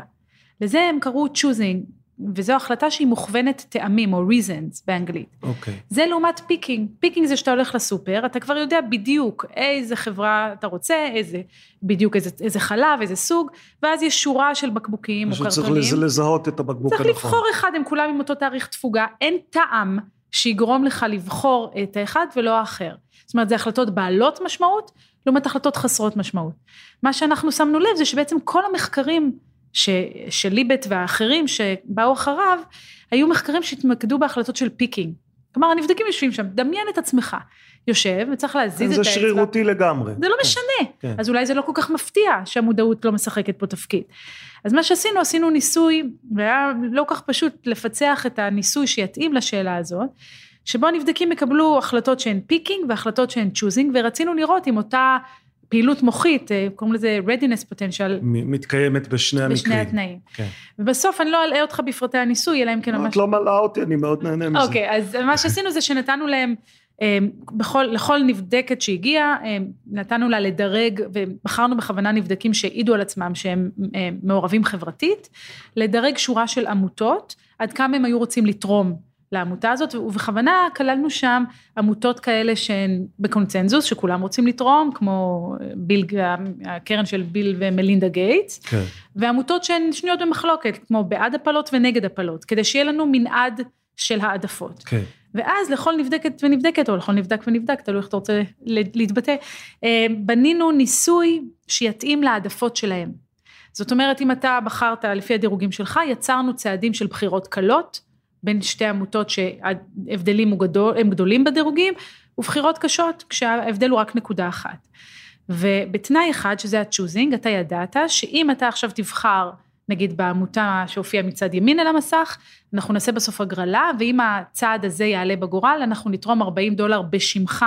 לזה הם קראו choosing, וזו החלטה שהיא מוכוונת טעמים או reasons באנגלית. אוקיי. Okay. זה לעומת picking, picking זה שאתה הולך לסופר, אתה כבר יודע בדיוק איזה חברה אתה רוצה, איזה, בדיוק איזה, איזה חלב, איזה סוג, ואז יש שורה של בקבוקים או קרטונים. צריך לזהות את הבקבוק הנכון. צריך לבחור אחד, הם כולם עם אותו תאריך תפוגה, אין טעם שיגרום לך לבחור את האחד ולא האחר. זאת אומרת, זה החלטות בעלות משמעות, לעומת החלטות חסרות משמעות. מה שאנחנו שמנו לב זה שבעצם כל המחקרים ש, של ליבט והאחרים שבאו אחריו, היו מחקרים שהתמקדו בהחלטות של picking. כלומר, הנבדקים יושבים שם, דמיין את עצמך, יושב וצריך להזיז את האצבע. זה שרירותי לגמרי. זה לא כן, משנה, כן. אז אולי זה לא כל כך מפתיע שהמודעות לא משחקת פה תפקיד. אז מה שעשינו, עשינו ניסוי, והיה לא כך פשוט לפצח את הניסוי שיתאים לשאלה הזאת, שבו הנבדקים יקבלו החלטות שהן picking והחלטות שהן choosing, ורצינו לראות אם אותה פעילות מוחית, אה, קוראים לזה readiness potential. מתקיימת בשני המקרים. בשני התנאים. כן. ובסוף אני לא אלאה אותך בפרטי הניסוי, אלא אם כן ממש... את לא מלאה אותי, אני מאוד נהנה מזה. אוקיי, אז מה שעשינו זה שנתנו להם, אה, בכל, לכל נבדקת שהגיעה, אה, נתנו לה לדרג, ובחרנו בכוונה נבדקים שהעידו על עצמם שהם מעורבים חברתית, לדרג שורה של עמותות, עד כמה הם היו רוצים לתרום לעמותה הזאת, ובכוונה כללנו שם עמותות כאלה שהן בקונצנזוס, שכולם רוצים לתרום, כמו ביל, הקרן של ביל ומלינדה גייטס, כן. ועמותות שהן שנויות במחלוקת, כמו בעד הפלות ונגד הפלות, כדי שיהיה לנו מנעד של העדפות. כן. ואז לכל נבדקת ונבדקת, או לכל נבדק ונבדק, תלוי איך אתה רוצה להתבטא, אה, בנינו ניסוי שיתאים להעדפות שלהם. זאת אומרת, אם אתה בחרת לפי הדירוגים שלך, יצרנו צעדים של בחירות קלות, בין שתי עמותות שההבדלים גדול, הם גדולים בדירוגים, ובחירות קשות, כשההבדל הוא רק נקודה אחת. ובתנאי אחד, שזה ה-choosing, אתה ידעת שאם אתה עכשיו תבחר נגיד בעמותה שהופיעה מצד ימין על המסך, אנחנו נעשה בסוף הגרלה, ואם הצעד הזה יעלה בגורל, אנחנו נתרום 40 דולר בשמך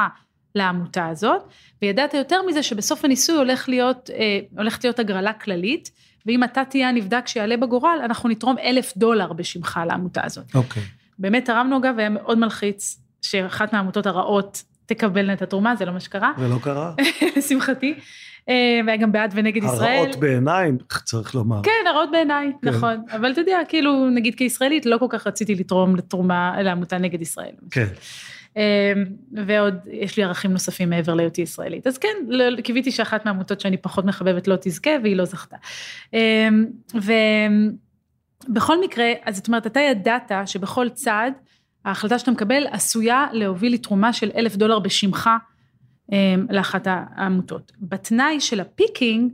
לעמותה הזאת, וידעת יותר מזה שבסוף הניסוי הולך להיות, אה, הולכת להיות הגרלה כללית, ואם אתה תהיה הנבדק שיעלה בגורל, אנחנו נתרום אלף דולר בשמך לעמותה הזאת. אוקיי. באמת תרמנו אגב, והיה מאוד מלחיץ, שאחת מהעמותות הרעות תקבלנה את התרומה, זה לא מה שקרה. ולא קרה? [LAUGHS] לשמחתי. אה, והיה גם בעד ונגד ישראל. הרעות בעיניי, צריך לומר. כן, הרעות בעיניי, כן. נכון. אבל אתה יודע, כאילו, נגיד כישראלית, לא כל כך רציתי לתרום לתרומה, לעמותה נגד ישראל. כן. ועוד, יש לי ערכים נוספים מעבר להיותי ישראלית. אז כן, לא, קיוויתי שאחת מהעמותות שאני פחות מחבבת לא תזכה, והיא לא זכתה. אה, ובכל מקרה, אז זאת אומרת, אתה ידעת שבכל צעד, ההחלטה שאתה מקבל עשויה להוביל לתרומה של אלף דולר בשמך אמ, לאחת העמותות. בתנאי של ה picking,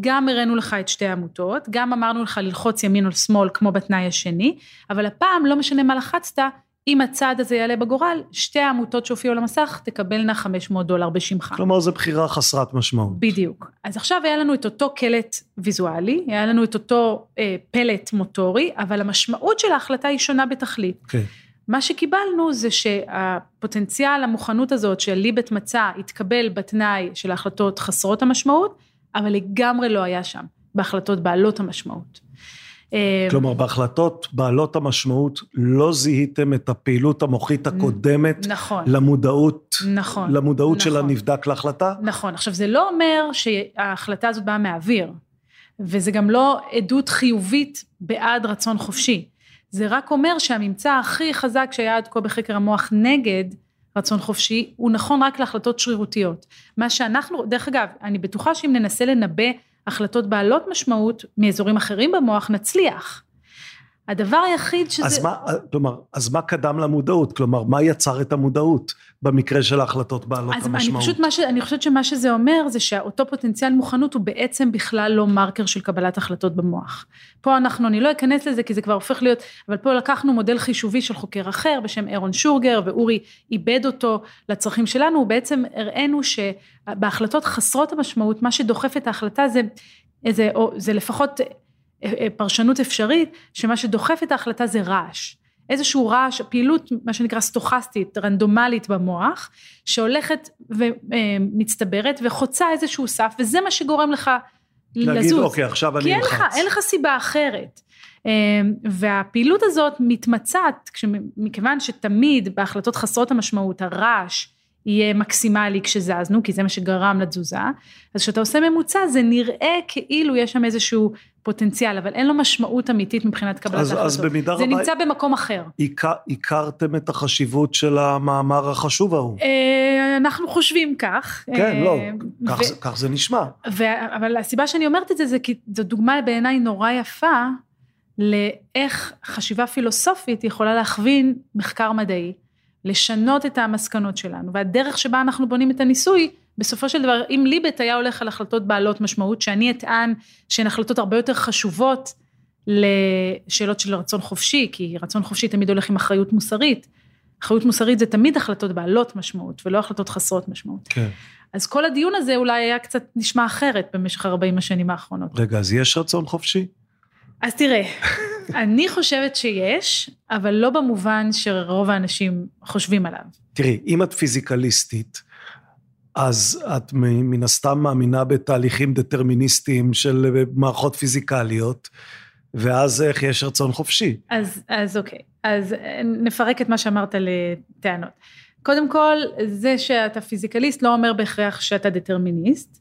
גם הראינו לך את שתי העמותות, גם אמרנו לך ללחוץ ימין או שמאל כמו בתנאי השני, אבל הפעם לא משנה מה לחצת, אם הצעד הזה יעלה בגורל, שתי העמותות שהופיעו על המסך תקבלנה 500 דולר בשמך. כלומר, זו בחירה חסרת משמעות. בדיוק. אז עכשיו היה לנו את אותו קלט ויזואלי, היה לנו את אותו אה, פלט מוטורי, אבל המשמעות של ההחלטה היא שונה בתכלית. כן. Okay. מה שקיבלנו זה שהפוטנציאל המוכנות הזאת שליבט מצא התקבל בתנאי של ההחלטות חסרות המשמעות, אבל לגמרי לא היה שם בהחלטות בעלות המשמעות. אה, כלומר, בהחלטות בעלות המשמעות לא זיהיתם את הפעילות המוחית הקודמת נכון, למודעות, נכון, למודעות נכון, של הנבדק להחלטה? נכון. עכשיו, זה לא אומר שההחלטה הזאת באה מהאוויר, וזה גם לא עדות חיובית בעד רצון חופשי. זה רק אומר שהממצא הכי חזק שהיה עד כה בחקר המוח נגד רצון חופשי, הוא נכון רק להחלטות שרירותיות. מה שאנחנו, דרך אגב, אני בטוחה שאם ננסה לנבא החלטות בעלות משמעות מאזורים אחרים במוח, נצליח. הדבר היחיד שזה... אז מה, כלומר, אז מה קדם למודעות? כלומר, מה יצר את המודעות במקרה של ההחלטות בעלות אז המשמעות? אז אני פשוט, ש... אני חושבת שמה שזה אומר זה שאותו פוטנציאל מוכנות הוא בעצם בכלל לא מרקר של קבלת החלטות במוח. פה אנחנו, אני לא אכנס לזה כי זה כבר הופך להיות, אבל פה לקחנו מודל חישובי של חוקר אחר בשם אירון שורגר, ואורי איבד אותו לצרכים שלנו, ובעצם הראינו שבהחלטות חסרות המשמעות, מה שדוחף את ההחלטה זה, איזה, או, זה לפחות פרשנות אפשרית, שמה שדוחף את ההחלטה זה רעש. איזשהו רעש, פעילות, מה שנקרא סטוכסטית, רנדומלית במוח, שהולכת ומצטברת אה, וחוצה איזשהו סף, וזה מה שגורם לך להגיד, לזוז. אוקיי, עכשיו אני אלחץ. כי אין לך, אין לך סיבה אחרת. והפעילות הזאת מתמצעת, מכיוון שתמיד בהחלטות חסרות המשמעות, הרעש יהיה מקסימלי כשזזנו, כי זה מה שגרם לתזוזה, אז כשאתה עושה ממוצע זה נראה כאילו יש שם איזשהו פוטנציאל, אבל אין לו משמעות אמיתית מבחינת קבלת אז, ההחלטות. אז במידה זה רבה... נמצא במקום אחר. הכר, הכרתם את החשיבות של המאמר החשוב ההוא. אה, אנחנו חושבים כך. כן, לא, אה, כך, זה, כך זה נשמע. ו, אבל הסיבה שאני אומרת את זה, זה כי זו דוגמה בעיניי נורא יפה לאיך חשיבה פילוסופית יכולה להכווין מחקר מדעי. לשנות את המסקנות שלנו, והדרך שבה אנחנו בונים את הניסוי, בסופו של דבר, אם ליבט היה הולך על החלטות בעלות משמעות, שאני אטען שהן החלטות הרבה יותר חשובות לשאלות של רצון חופשי, כי רצון חופשי תמיד הולך עם אחריות מוסרית. אחריות מוסרית זה תמיד החלטות בעלות משמעות, ולא החלטות חסרות משמעות. כן. אז כל הדיון הזה אולי היה קצת נשמע אחרת במשך 40 השנים האחרונות. רגע, אז יש רצון חופשי? אז תראה, [LAUGHS] אני חושבת שיש, אבל לא במובן שרוב האנשים חושבים עליו. תראי, אם את פיזיקליסטית, אז את מן הסתם מאמינה בתהליכים דטרמיניסטיים של מערכות פיזיקליות, ואז איך יש רצון חופשי? אז, אז אוקיי, אז נפרק את מה שאמרת לטענות. קודם כל, זה שאתה פיזיקליסט לא אומר בהכרח שאתה דטרמיניסט,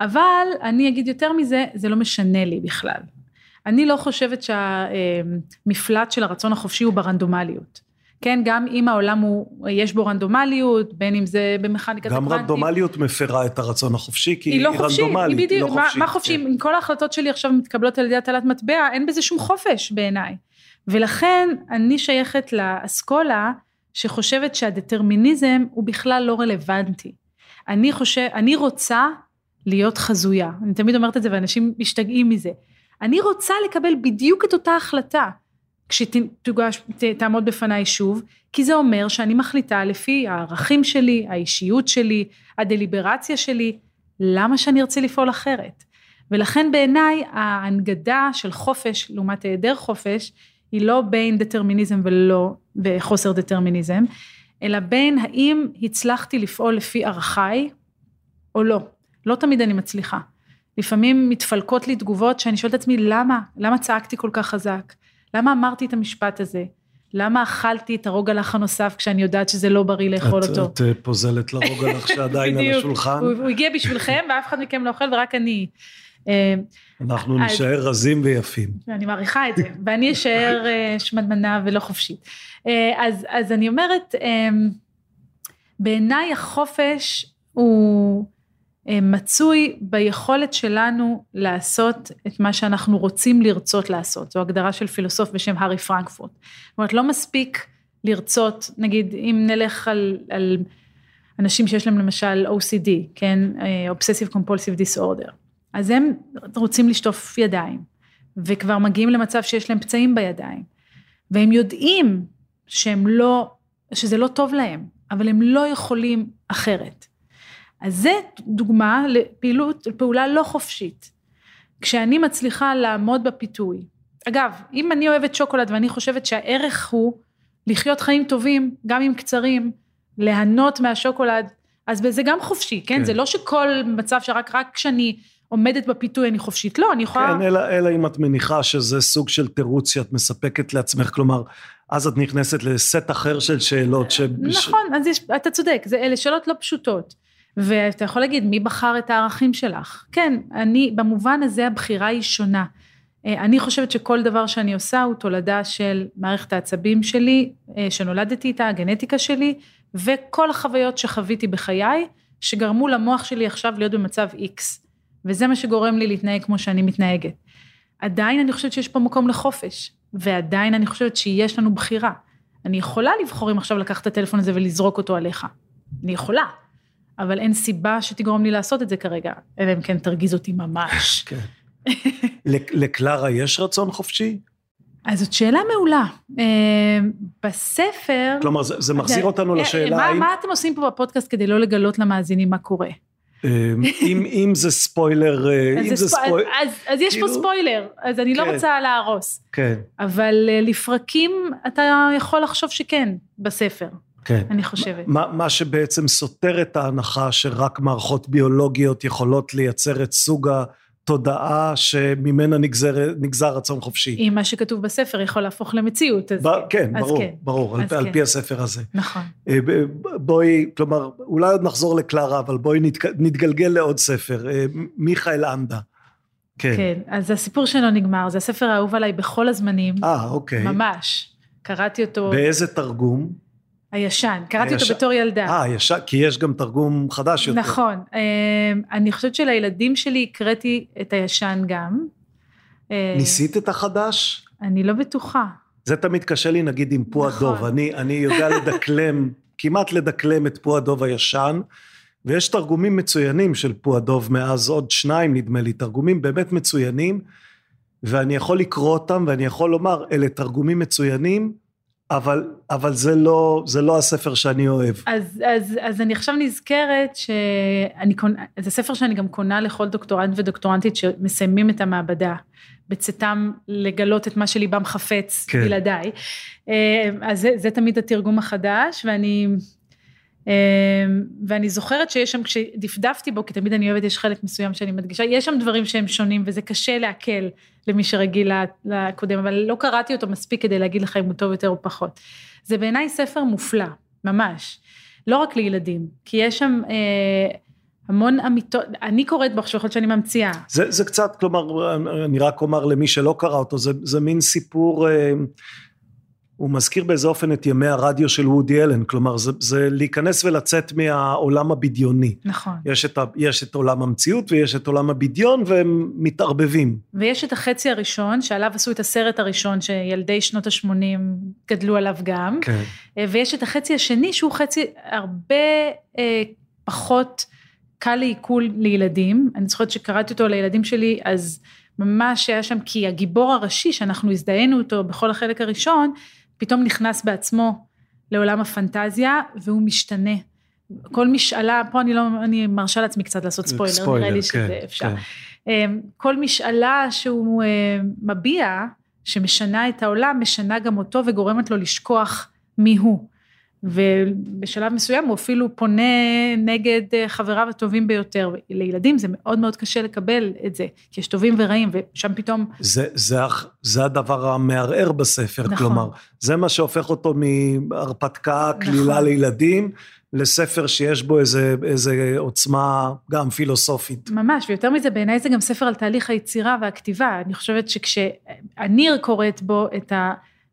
אבל אני אגיד יותר מזה, זה לא משנה לי בכלל. אני לא חושבת שהמפלט של הרצון החופשי הוא ברנדומליות. כן, גם אם העולם הוא, יש בו רנדומליות, בין אם זה במכניקת הקוונטית. גם רנדומליות מפרה את הרצון החופשי, כי היא, לא היא חופשית, רנדומלית, היא בדיוק, לא חופשית. מה, מה חופשי? כן. אם כל ההחלטות שלי עכשיו מתקבלות על ידי הטלת מטבע, אין בזה שום חופש בעיניי. ולכן אני שייכת לאסכולה שחושבת שהדטרמיניזם הוא בכלל לא רלוונטי. אני חושב, אני רוצה להיות חזויה. אני תמיד אומרת את זה ואנשים משתגעים מזה. אני רוצה לקבל בדיוק את אותה החלטה כשתוגש, תעמוד בפניי שוב, כי זה אומר שאני מחליטה לפי הערכים שלי, האישיות שלי, הדליברציה שלי, למה שאני ארצה לפעול אחרת? ולכן בעיניי ההנגדה של חופש לעומת היעדר חופש היא לא בין דטרמיניזם ולא בחוסר דטרמיניזם, אלא בין האם הצלחתי לפעול לפי ערכיי או לא. לא תמיד אני מצליחה. לפעמים מתפלקות לי תגובות שאני שואלת את עצמי למה? למה צעקתי כל כך חזק? למה אמרתי את המשפט הזה? למה אכלתי את הרוגלח הנוסף כשאני יודעת שזה לא בריא לאכול את, אותו? את אה, פוזלת לרוגלח שעדיין על השולחן. הוא, הוא הגיע בשבילכם ואף אחד מכם לא אוכל ורק אני. אה, אנחנו אז, נשאר רזים ויפים. אני מעריכה את זה, ואני אשאר אה, שמדמנה ולא חופשית. אז, אז אני אומרת, בעיניי החופש הוא מצוי ביכולת שלנו לעשות את מה שאנחנו רוצים לרצות לעשות. זו הגדרה של פילוסוף בשם הארי פרנקפורט. זאת אומרת, לא מספיק לרצות, נגיד, אם נלך על, על אנשים שיש להם למשל OCD, כן, Obsessive Compulsive Disorder, אז הם רוצים לשטוף ידיים, וכבר מגיעים למצב שיש להם פצעים בידיים, והם יודעים שהם לא, שזה לא טוב להם, אבל הם לא יכולים אחרת. אז זה דוגמה לפעילות, לפעולה לא חופשית. כשאני מצליחה לעמוד בפיתוי. אגב, אם אני אוהבת שוקולד ואני חושבת שהערך הוא לחיות חיים טובים, גם אם קצרים, ליהנות מהשוקולד, אז זה גם חופשי, כן? כן. זה לא שכל מצב שרק רק כשאני עומדת בפיתוי אני חופשית, לא, אני יכולה... כן, אלא, אלא אם את מניחה שזה סוג של תירוץ שאת מספקת לעצמך, כלומר, אז את נכנסת לסט אחר של שאלות ש... נכון, אז יש, אתה צודק, זה, אלה שאלות לא פשוטות. ואתה יכול להגיד, מי בחר את הערכים שלך? כן, אני, במובן הזה הבחירה היא שונה. אה, אני חושבת שכל דבר שאני עושה הוא תולדה של מערכת העצבים שלי, אה, שנולדתי איתה, הגנטיקה שלי, וכל החוויות שחוויתי בחיי, שגרמו למוח שלי עכשיו להיות במצב X. וזה מה שגורם לי להתנהג כמו שאני מתנהגת. עדיין אני חושבת שיש פה מקום לחופש, ועדיין אני חושבת שיש לנו בחירה. אני יכולה לבחור אם עכשיו לקחת את הטלפון הזה ולזרוק אותו עליך. אני יכולה. אבל אין סיבה שתגרום לי לעשות את זה כרגע, אלא אם כן תרגיז אותי ממש. [LAUGHS] כן. לקלרה יש רצון חופשי? אז זאת שאלה מעולה. אה, בספר... כלומר, זה, זה מחזיר אותנו אה, לשאלה מה, האם... מה אתם עושים פה בפודקאסט כדי לא לגלות למאזינים מה קורה? אה, אם, אם זה ספוילר, אם זה ספוילר... אז, אז יש פה כאילו- ספוילר, אז אני לא כן. רוצה להרוס. כן. אבל לפרקים אתה יכול לחשוב שכן, בספר. כן. אני חושבת. מה, מה שבעצם סותר את ההנחה שרק מערכות ביולוגיות יכולות לייצר את סוג התודעה שממנה נגזר, נגזר רצון חופשי. אם מה שכתוב בספר יכול להפוך למציאות, אז ב, כן. אז ברור, כן. ברור, על, כן. על פי הספר הזה. נכון. אה, בואי, כלומר, אולי עוד נחזור לקלרה, אבל בואי נתגלגל לעוד ספר. אה, מיכאל אנדה. כן. כן, אז הסיפור שלו נגמר, זה הספר האהוב עליי בכל הזמנים. אה, אוקיי. ממש. קראתי אותו. באיזה תרגום? הישן, קראתי היש... אותו בתור ילדה. אה, ישן, כי יש גם תרגום חדש יותר. נכון. אמ, אני חושבת שלילדים שלי הקראתי את הישן גם. אה, ניסית את החדש? אני לא בטוחה. זה תמיד קשה לי נגיד עם פו נכון. הדוב. אני, אני יודע לדקלם, [LAUGHS] כמעט לדקלם את פו הדוב הישן, ויש תרגומים מצוינים של פו הדוב מאז עוד שניים נדמה לי, תרגומים באמת מצוינים, ואני יכול לקרוא אותם ואני יכול לומר, אלה תרגומים מצוינים, אבל, אבל זה, לא, זה לא הספר שאני אוהב. אז, אז, אז אני עכשיו נזכרת שאני קונה, זה ספר שאני גם קונה לכל דוקטורנט ודוקטורנטית שמסיימים את המעבדה, בצאתם לגלות את מה שליבם חפץ כן. בלעדיי. אה, אז זה, זה תמיד התרגום החדש, ואני... אמ, ואני זוכרת שיש שם, כשדפדפתי בו, כי תמיד אני אוהבת, יש חלק מסוים שאני מדגישה, יש שם דברים שהם שונים וזה קשה לעכל למי שרגיל לקודם, אבל לא קראתי אותו מספיק כדי להגיד לך אם הוא טוב יותר או פחות. זה בעיניי ספר מופלא, ממש. לא רק לילדים, כי יש שם אה, המון אמיתות, אני קוראת בו עכשיו, יכול להיות שאני ממציאה. זה, זה קצת, כלומר, אני רק אומר למי שלא קרא אותו, זה, זה מין סיפור... הוא מזכיר באיזה אופן את ימי הרדיו של וודי אלן, כלומר זה, זה להיכנס ולצאת מהעולם הבדיוני. נכון. יש את, יש את עולם המציאות ויש את עולם הבדיון והם מתערבבים. ויש את החצי הראשון, שעליו עשו את הסרט הראשון, שילדי שנות ה-80 גדלו עליו גם. כן. אה, ויש את החצי השני, שהוא חצי הרבה אה, פחות קל לעיכול לילדים. אני זוכרת שקראתי אותו לילדים שלי, אז ממש היה שם, כי הגיבור הראשי, שאנחנו הזדהינו אותו בכל החלק הראשון, פתאום נכנס בעצמו לעולם הפנטזיה, והוא משתנה. כל משאלה, פה אני לא, אני מרשה לעצמי קצת לעשות ספוילר, ספוילר, נראה לי כן, שזה אפשר. כן. אמ, כל משאלה שהוא אה, מביע, שמשנה את העולם, משנה גם אותו וגורמת לו לשכוח מי הוא. ובשלב מסוים הוא אפילו פונה נגד אה, חבריו הטובים ביותר. לילדים זה מאוד מאוד קשה לקבל את זה, כי יש טובים ורעים, ושם פתאום... זה, זה, זה הדבר המערער בספר, נכון. כלומר, זה מה שהופך אותו מהרפתקה, קלילה נכון. לילדים, לספר שיש בו איזה, איזה עוצמה גם פילוסופית. ממש, ויותר מזה, בעיניי זה גם ספר על תהליך היצירה והכתיבה. אני חושבת שכשאני קוראת בו את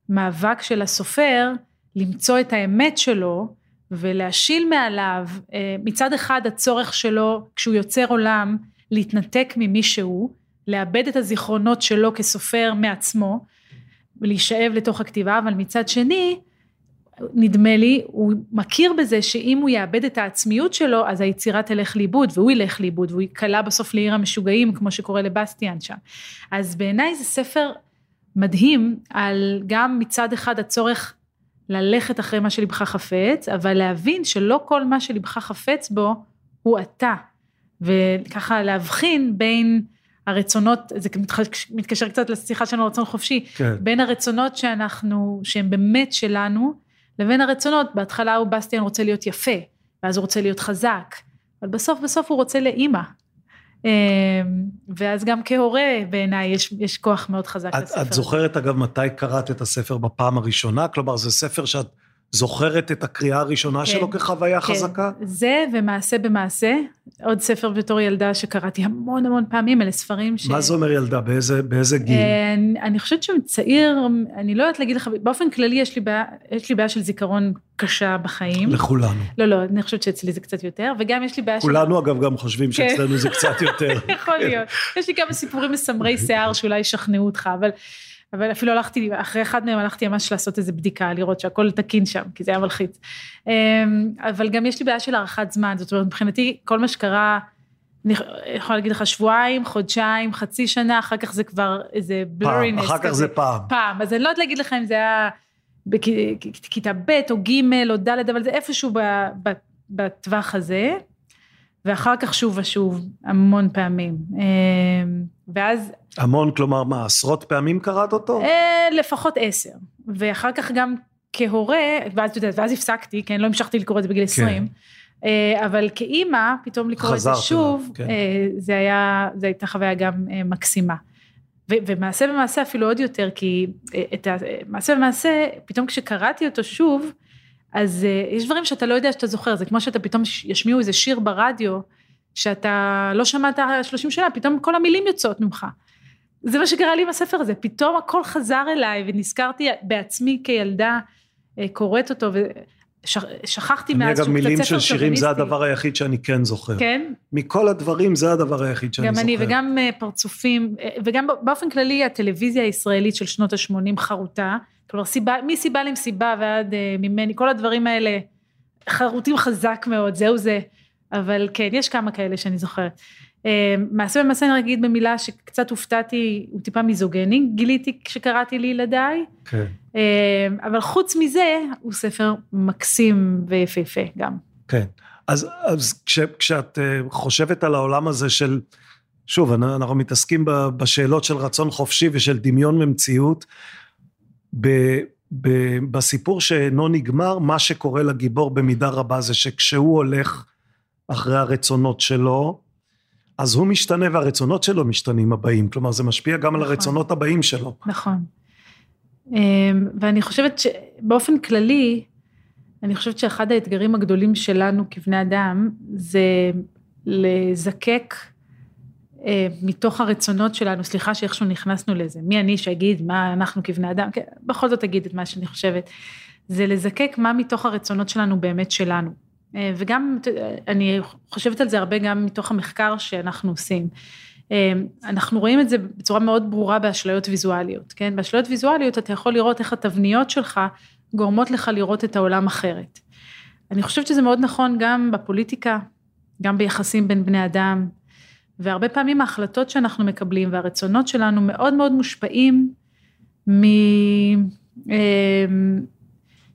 המאבק של הסופר, למצוא את האמת שלו ולהשיל מעליו, אה, מצד אחד הצורך שלו, כשהוא יוצר עולם, להתנתק ממי שהוא, לאבד את הזיכרונות שלו כסופר מעצמו, ולהישאב לתוך הכתיבה, אבל מצד שני, נדמה לי, הוא מכיר בזה שאם הוא יאבד את העצמיות שלו, אז היצירה תלך לאיבוד, והוא ילך לאיבוד, והוא ייקלע בסוף לעיר המשוגעים, כמו שקורה לבסטיאן שם. אז בעיניי זה ספר מדהים על גם מצד אחד הצורך ללכת אחרי מה שלבך חפץ, אבל להבין שלא כל מה שלבך חפץ בו הוא אתה. וככה להבחין בין הרצונות, זה מתקשר קצת לשיחה שלנו על רצון חופשי, כן. בין הרצונות שאנחנו, שהם באמת שלנו, לבין הרצונות, בהתחלה הוא בסטיאן רוצה להיות יפה, ואז הוא רוצה להיות חזק, אבל בסוף בסוף הוא רוצה לאימא. אמ, ואז גם כהורה בעיניי יש, יש כוח מאוד חזק את, לספר. את זוכרת אגב מתי קראת את הספר בפעם הראשונה? כלומר, זה ספר שאת זוכרת את הקריאה הראשונה כן, שלו כחוויה כן. חזקה? זה ומעשה במעשה, עוד ספר בתור ילדה שקראתי המון המון פעמים, אלה ספרים ש... מה זה אומר ילדה? באיזה, באיזה גיל? אה, אני- אני חושבת שהוא צעיר, אני לא יודעת להגיד לך, באופן כללי יש לי בעיה, יש לי בעיה של זיכרון קשה בחיים. לכולנו. לא, לא, אני חושבת שאצלי זה קצת יותר, וגם יש לי בעיה של... כולנו אגב גם חושבים כן. שאצלנו זה קצת יותר. [LAUGHS] יכול להיות. יש לי כמה סיפורים מסמרי שיער שאולי ישכנעו אותך, אבל, אבל אפילו הלכתי, אחרי אחד מהם הלכתי ממש לעשות איזה בדיקה, לראות שהכל תקין שם, כי זה היה מלחיץ. אמ, אבל גם יש לי בעיה של הארכת זמן, זאת אומרת, מבחינתי, כל מה שקרה, אני יכולה להגיד לך שבועיים, חודשיים, חצי שנה, אחר כך זה כבר איזה פעם, בלורינס אחר כך זה פעם. פעם, אז אני לא יודעת להגיד לך אם זה היה בכיתה ב' או ג' או ד', אבל זה איפשהו בטווח הזה, ואחר כך שוב ושוב, המון פעמים. אה, ואז המון, כלומר, מה, עשרות פעמים קראת אותו? אה, לפחות עשר, ואחר כך גם כהורה, ואז את יודעת, ואז הפסקתי, כן, לא המשכתי לקרוא את זה בגיל 20, אה, אבל כאימא, פתאום לקרוא את זה שוב, כן. אה, זה היה, זו הייתה חוויה גם מקסימה. ומעשה במעשה אפילו עוד יותר, כי את המעשה במעשה, פתאום כשקראתי אותו שוב, אז יש דברים שאתה לא יודע שאתה זוכר, זה כמו שאתה פתאום ישמיעו איזה שיר ברדיו, שאתה לא שמעת 30 שנה, פתאום כל המילים יוצאות ממך. זה מה שקרה לי עם הספר הזה, פתאום הכל חזר אליי, ונזכרתי בעצמי כילדה אה, קוראת אותו, ושכחתי אני מאז אגב, שהוא קצת מילים ספר של שירים זה שוביניסטי. הדבר היחיד שאני כן זוכר. כן, מכל הדברים זה הדבר היחיד שאני גם זוכר. אני, וגם אה, פרצופים, אה, וגם באופן כללי הטלוויזיה הישראלית של שנות ה-80 חרוטה, כלומר סיבה, מסיבה למסיבה ועד ממני, כל הדברים האלה חרוטים חזק מאוד, זהו זה, אבל כן, יש כמה כאלה שאני זוכרת. אה, מעשה במעשה אני אגיד במילה שקצת הופתעתי, הוא טיפה מיזוגני, גיליתי כשקראתי לילדיי, כן. אה, אבל חוץ מזה, הוא ספר מקסים ויפהפה גם. כן. אז, אז כש, כשאת אה, חושבת על העולם הזה של, שוב, אנ- אנחנו מתעסקים בשאלות של רצון חופשי ושל דמיון ומציאות, ב, ב, בסיפור שאינו נגמר, מה שקורה לגיבור במידה רבה זה שכשהוא הולך אחרי הרצונות שלו, אז הוא משתנה והרצונות שלו משתנים הבאים, כלומר זה משפיע גם על נכון. הרצונות הבאים שלו. נכון. אמ, ואני חושבת שבאופן כללי, אני חושבת שאחד האתגרים הגדולים שלנו כבני אדם, זה לזקק אה, מתוך הרצונות שלנו, סליחה שאיכשהו נכנסנו לזה, מי אני שאגיד מה אנחנו כבני אדם, כן, בכל זאת אגיד את מה שאני חושבת, זה לזקק מה מתוך הרצונות שלנו באמת שלנו. אה, וגם, אני חושבת על זה הרבה גם מתוך המחקר שאנחנו עושים. אה, אנחנו רואים את זה בצורה מאוד ברורה באשליות ויזואליות, כן? באשליות ויזואליות אתה יכול לראות איך התבניות שלך גורמות לך לראות את העולם אחרת. אני חושבת שזה מאוד נכון גם בפוליטיקה, גם ביחסים בין בני אדם, והרבה פעמים ההחלטות שאנחנו מקבלים והרצונות שלנו מאוד מאוד מושפעים מ... אה,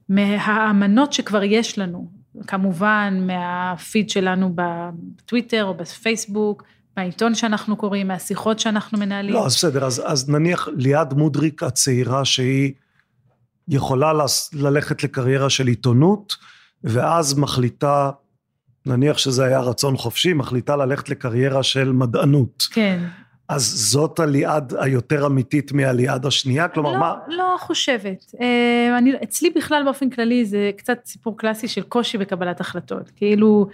מהאמנות שכבר יש לנו, כמובן מהפיד שלנו בטוויטר או בפייסבוק, מהעיתון שאנחנו קוראים, מהשיחות שאנחנו מנהלים. לא, אז בסדר, אז, אז נניח ליעד מודריק הצעירה שהיא יכולה ללכת לקריירה של עיתונות, ואז מחליטה נניח שזה היה רצון חופשי, מחליטה ללכת לקריירה של מדענות. כן. אז זאת הליעד היותר אמיתית מהליעד השנייה? כלומר, לא, מה... לא חושבת. אה, אני, אצלי בכלל באופן כללי זה קצת סיפור קלאסי של קושי בקבלת החלטות. כאילו,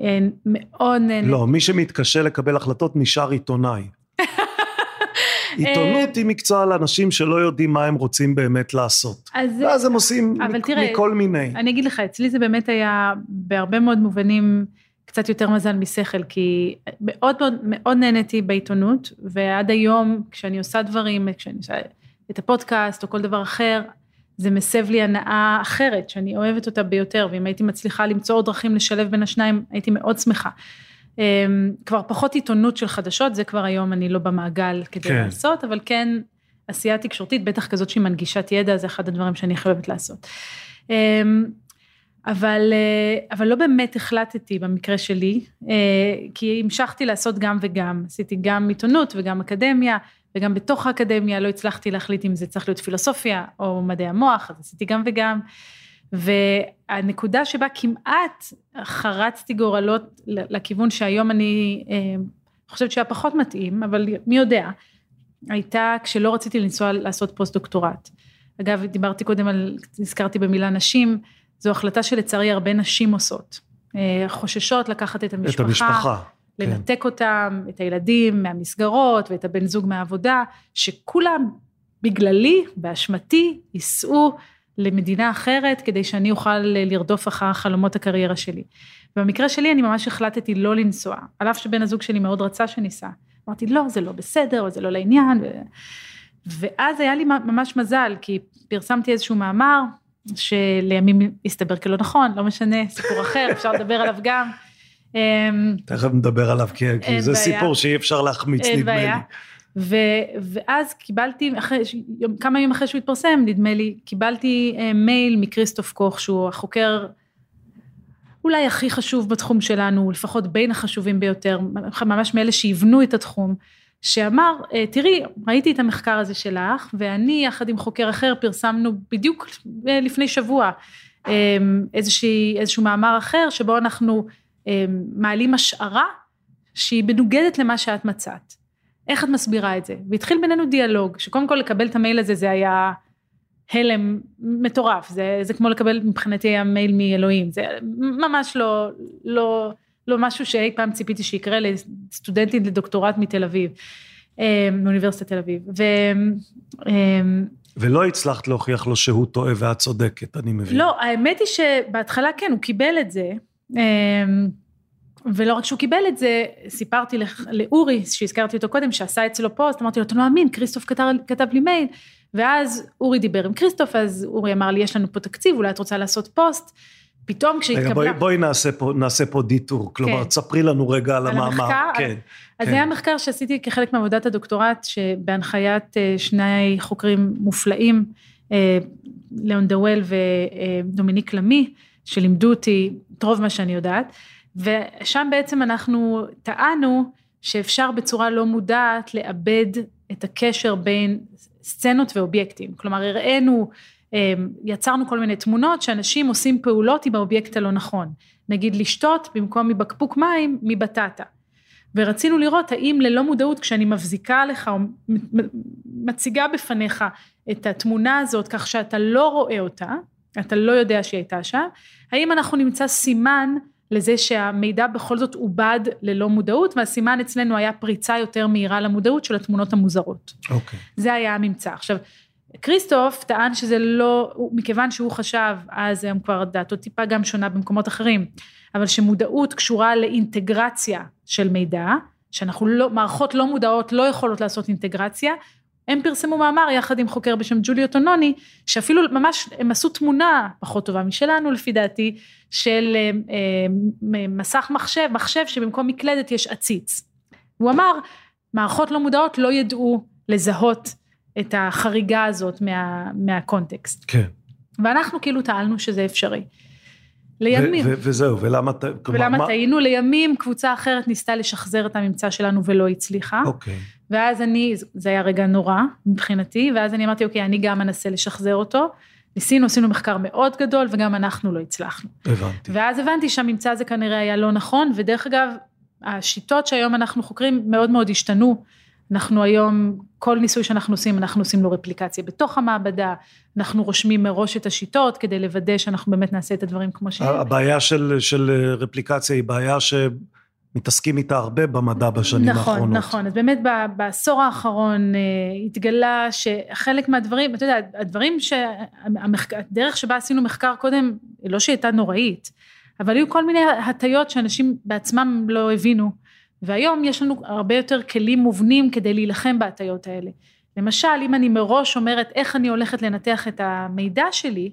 אה, מאוד... לא, מי שמתקשה לקבל החלטות נשאר עיתונאי. [LAUGHS] עיתונות היא מקצוע לאנשים שלא יודעים מה הם רוצים באמת לעשות. אז, ואז הם עושים מ- תראה, מכל מיני. אני אגיד לך, אצלי זה באמת היה בהרבה מאוד מובנים קצת יותר מזל משכל, כי מאוד מאוד מאוד נהניתי בעיתונות, ועד היום כשאני עושה דברים, כשאני עושה את הפודקאסט או כל דבר אחר, זה מסב לי הנאה אחרת, שאני אוהבת אותה ביותר, ואם הייתי מצליחה למצוא עוד דרכים לשלב בין השניים, הייתי מאוד שמחה. אמ, כבר פחות עיתונות של חדשות, זה כבר היום אני לא במעגל כדי כן. לעשות, אבל כן עשייה תקשורתית, בטח כזאת שהיא מנגישת ידע, זה אחד הדברים שאני חייבת לעשות. אבל, אה, אבל לא באמת החלטתי במקרה שלי, אה, כי המשכתי לעשות גם וגם, עשיתי גם עיתונות וגם אקדמיה, וגם בתוך האקדמיה לא הצלחתי להחליט אם זה צריך להיות פילוסופיה או מדעי המוח, אז עשיתי גם וגם. והנקודה שבה כמעט חרצתי גורלות לכיוון שהיום אני אה, חושבת שהיה פחות מתאים, אבל מי יודע, הייתה כשלא רציתי לנסוע לעשות פוסט דוקטורט. אגב, דיברתי קודם על, הזכרתי במילה נשים, זו החלטה שלצערי הרבה נשים עושות. אה, חוששות לקחת את המשפחה, את המשפחה. כן. לנתק כן. אותם, את הילדים מהמסגרות ואת הבן זוג מהעבודה, שכולם בגללי, באשמתי, ייסעו למדינה אחרת כדי שאני אוכל לרדוף אחר חלומות הקריירה שלי. במקרה שלי אני ממש החלטתי לא לנסוע, על אף שבן הזוג שלי מאוד רצה שניסע. אמרתי לא, זה לא בסדר, או זה לא לעניין. ו... ואז היה לי ממש מזל, כי פרסמתי איזשהו מאמר, שלימים הסתבר כלא נכון, לא משנה, סיפור אחר, אפשר לדבר עליו גם. אמ, תכף נדבר עליו, כי זה. סיפור שאי אפשר להחמיץ, נדמה לי. ו, ואז קיבלתי, אחרי, כמה ימים אחרי שהוא התפרסם, נדמה לי, קיבלתי אה, מייל מכריסטוף קוך, שהוא החוקר אולי הכי חשוב בתחום שלנו, לפחות בין החשובים ביותר, ממש מאלה שיבנו את התחום, שאמר, אה, תראי, ראיתי את המחקר הזה שלך, ואני יחד עם חוקר אחר פרסמנו בדיוק אה, לפני שבוע אה, איזושהי, איזשהו מאמר אחר, שבו אנחנו מעלים השערה שהיא מנוגדת למה שאת מצאת. איך את מסבירה את זה? והתחיל בינינו דיאלוג, שקודם כל לקבל את המייל הזה זה היה הלם מטורף, זה, זה כמו לקבל מבחינתי היה מייל מאלוהים, זה ממש לא, לא, לא משהו שאי פעם ציפיתי שיקרה לסטודנטית לדוקטורט מתל אביב, אה, מאוניברסיטת תל אביב. ו, אה, ולא הצלחת להוכיח לו שהוא טועה ואת צודקת, אני מבין. לא, האמת היא שבהתחלה כן, הוא קיבל את זה. אה, ולא רק שהוא קיבל את זה, סיפרתי לאורי, שהזכרתי אותו קודם, שעשה אצלו פוסט, אמרתי לו, אתה לא מאמין, כריסטוף כתב, כתב לי מייל, ואז אורי דיבר עם כריסטוף, אז אורי אמר לי, יש לנו פה תקציב, אולי את רוצה לעשות פוסט. פתאום כשהתקבלה... רגע, בואי, בואי נעשה, פה, נעשה פה detour, כלומר, כן. תספרי לנו רגע על, על המאמר. המחקר, כן. אז כן. זה היה מחקר שעשיתי כחלק מעבודת הדוקטורט, שבהנחיית אה, שני חוקרים מופלאים, אה, ליאון דעואל ודומיניק לאמי, שלימדו אותי את רוב מה שאני יודעת. ושם בעצם אנחנו טענו שאפשר בצורה לא מודעת לעבד את הקשר בין סצנות ואובייקטים. כלומר, הראינו, יצרנו כל מיני תמונות שאנשים עושים פעולות עם האובייקט הלא נכון. נגיד לשתות במקום מבקבוק מים, מבטטה. ורצינו לראות האם ללא מודעות כשאני מבזיקה לך או מציגה בפניך את התמונה הזאת כך שאתה לא רואה אותה, אתה לא יודע שהיא הייתה שם, האם אנחנו נמצא סימן לזה שהמידע בכל זאת עובד ללא מודעות, והסימן אצלנו היה פריצה יותר מהירה למודעות של התמונות המוזרות. אוקיי. זה היה הממצא. עכשיו, כריסטוף טען שזה לא, מכיוון שהוא חשב, אז היום כבר דעתו טיפה גם שונה במקומות אחרים, אבל שמודעות קשורה לאינטגרציה של מידע, שאנחנו לא, מערכות לא מודעות לא יכולות לעשות אינטגרציה, הם פרסמו מאמר יחד עם חוקר בשם ג'וליו טונוני, שאפילו ממש הם עשו תמונה פחות טובה משלנו לפי דעתי, של אה, אה, מסך מחשב, מחשב שבמקום מקלדת יש עציץ. הוא אמר, מערכות לא מודעות לא ידעו לזהות את החריגה הזאת מה, מהקונטקסט. כן. ואנחנו כאילו טענו שזה אפשרי. לימים. וזהו, ולמה, ולמה מה... טעינו? לימים קבוצה אחרת ניסתה לשחזר את הממצא שלנו ולא הצליחה. אוקיי. ואז אני, זה היה רגע נורא מבחינתי, ואז אני אמרתי, אוקיי, אני גם אנסה לשחזר אותו. ניסינו, עשינו מחקר מאוד גדול, וגם אנחנו לא הצלחנו. הבנתי. ואז הבנתי שהממצא הזה כנראה היה לא נכון, ודרך אגב, השיטות שהיום אנחנו חוקרים מאוד מאוד השתנו. אנחנו היום, כל ניסוי שאנחנו עושים, אנחנו עושים לו רפליקציה בתוך המעבדה, אנחנו רושמים מראש את השיטות כדי לוודא שאנחנו באמת נעשה את הדברים כמו שהם. הבעיה של, של רפליקציה היא בעיה שמתעסקים איתה הרבה במדע בשנים נכון, האחרונות. נכון, נכון. אז באמת בעשור האחרון אה, התגלה שחלק מהדברים, אתה יודע, הדברים הדרך שבה עשינו מחקר קודם, לא שהייתה נוראית, אבל היו כל מיני הטיות שאנשים בעצמם לא הבינו. והיום יש לנו הרבה יותר כלים מובנים כדי להילחם בהטיות האלה. למשל, אם אני מראש אומרת איך אני הולכת לנתח את המידע שלי,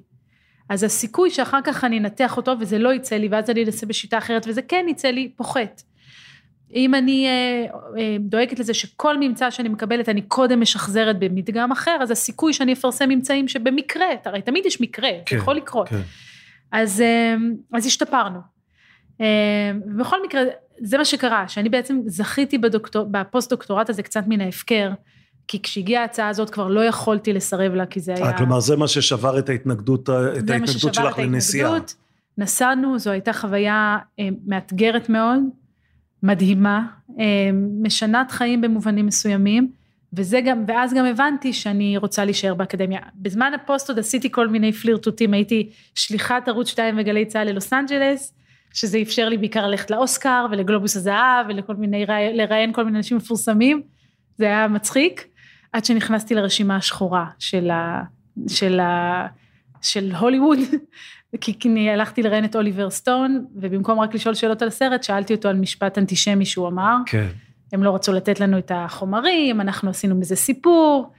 אז הסיכוי שאחר כך אני אנתח אותו וזה לא יצא לי, ואז אני אנסה בשיטה אחרת וזה כן יצא לי, פוחת. אם אני אה, אה, דואגת לזה שכל ממצא שאני מקבלת אני קודם משחזרת במדגם אחר, אז הסיכוי שאני אפרסם ממצאים שבמקרה, הרי תמיד יש מקרה, כן, זה יכול לקרות. כן. אז, אה, אז השתפרנו. אה, בכל מקרה, זה מה שקרה, שאני בעצם זכיתי בדוקטור, בפוסט דוקטורט הזה קצת מן ההפקר, כי כשהגיעה ההצעה הזאת כבר לא יכולתי לסרב לה, כי זה היה... כלומר, זה מה ששבר את ההתנגדות, את ההתנגדות שלך לנסיעה. נסענו, זו הייתה חוויה אה, מאתגרת מאוד, מדהימה, אה, משנת חיים במובנים מסוימים, וזה גם, ואז גם הבנתי שאני רוצה להישאר באקדמיה. בזמן הפוסט עוד עשיתי כל מיני פלירטוטים, הייתי שליחת ערוץ 2 וגלי צה"ל ללוס אנג'לס, שזה אפשר לי בעיקר ללכת לאוסקר ולגלובוס הזהב ולכל מיני, לראיין כל מיני אנשים מפורסמים, זה היה מצחיק, עד שנכנסתי לרשימה השחורה של, ה, של, ה, של הוליווד, [LAUGHS] כי אני הלכתי לראיין את אוליבר סטון, ובמקום רק לשאול שאלות על הסרט, שאלתי אותו על משפט אנטישמי שהוא אמר. כן. הם לא רצו לתת לנו את החומרים, אנחנו עשינו מזה סיפור,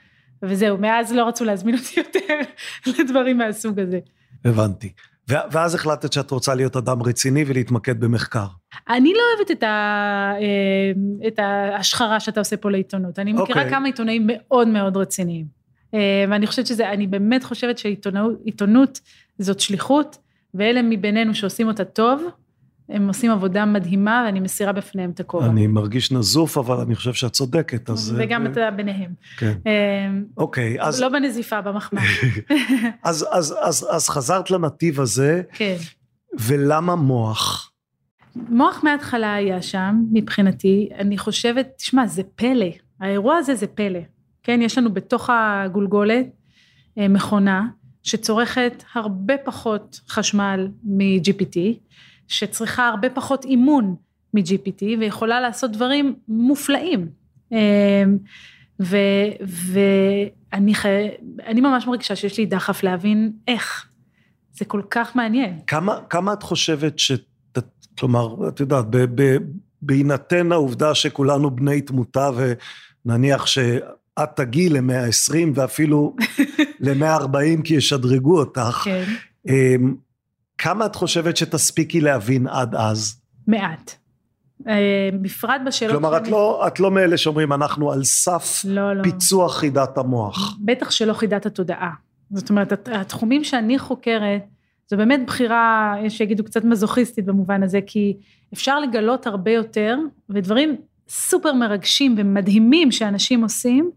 וזהו, מאז לא רצו להזמין אותי יותר [LAUGHS] לדברים מהסוג הזה. הבנתי. ואז החלטת שאת רוצה להיות אדם רציני ולהתמקד במחקר. אני לא אוהבת את, ה, אה, את ההשחרה שאתה עושה פה לעיתונות. אני מכירה okay. אוקיי. כמה עיתונאים מאוד מאוד רציניים. אה, ואני חושבת שזה, אני באמת חושבת שעיתונות זאת שליחות, ואלה מבינינו שעושים אותה טוב, הם עושים עבודה מדהימה ואני מסירה בפניהם את הכובע. אני מרגיש נזוף, אבל אני חושב שאת צודקת, אז... וגם אה, אתה ביניהם. כן. אמ, אוקיי, אז... לא בנזיפה, במחמאה. [LAUGHS] אז, אז, אז, אז חזרת לנתיב הזה. כן. ולמה מוח? מוח מההתחלה היה שם, מבחינתי. אני חושבת, תשמע, זה פלא. האירוע הזה זה פלא. כן, יש לנו בתוך הגולגולת אה, מכונה שצורכת הרבה פחות חשמל מ-GPT. שצריכה הרבה פחות אימון מ-GPT ויכולה לעשות דברים מופלאים. אמ, ואני חי... אני ממש מרגישה שיש לי דחף להבין איך. זה כל כך מעניין. כמה, כמה את חושבת ש... כלומר, את יודעת, ב, ב, בהינתן העובדה שכולנו בני תמותה ונניח שאת תגיעי ל-120 ואפילו [LAUGHS] ל-140 כי ישדרגו אותך, כן. כמה את חושבת שתספיקי להבין עד אז? מעט. אה, בפרט בשאלות... כלומר, את לא, את לא מאלה שאומרים, אנחנו על סף לא, לא. פיצוח חידת המוח. בטח שלא חידת התודעה. זאת אומרת, התחומים שאני חוקרת, זו באמת בחירה, יש שיגידו קצת מזוכיסטית במובן הזה, כי אפשר לגלות הרבה יותר, ודברים סופר מרגשים ומדהימים שאנשים עושים,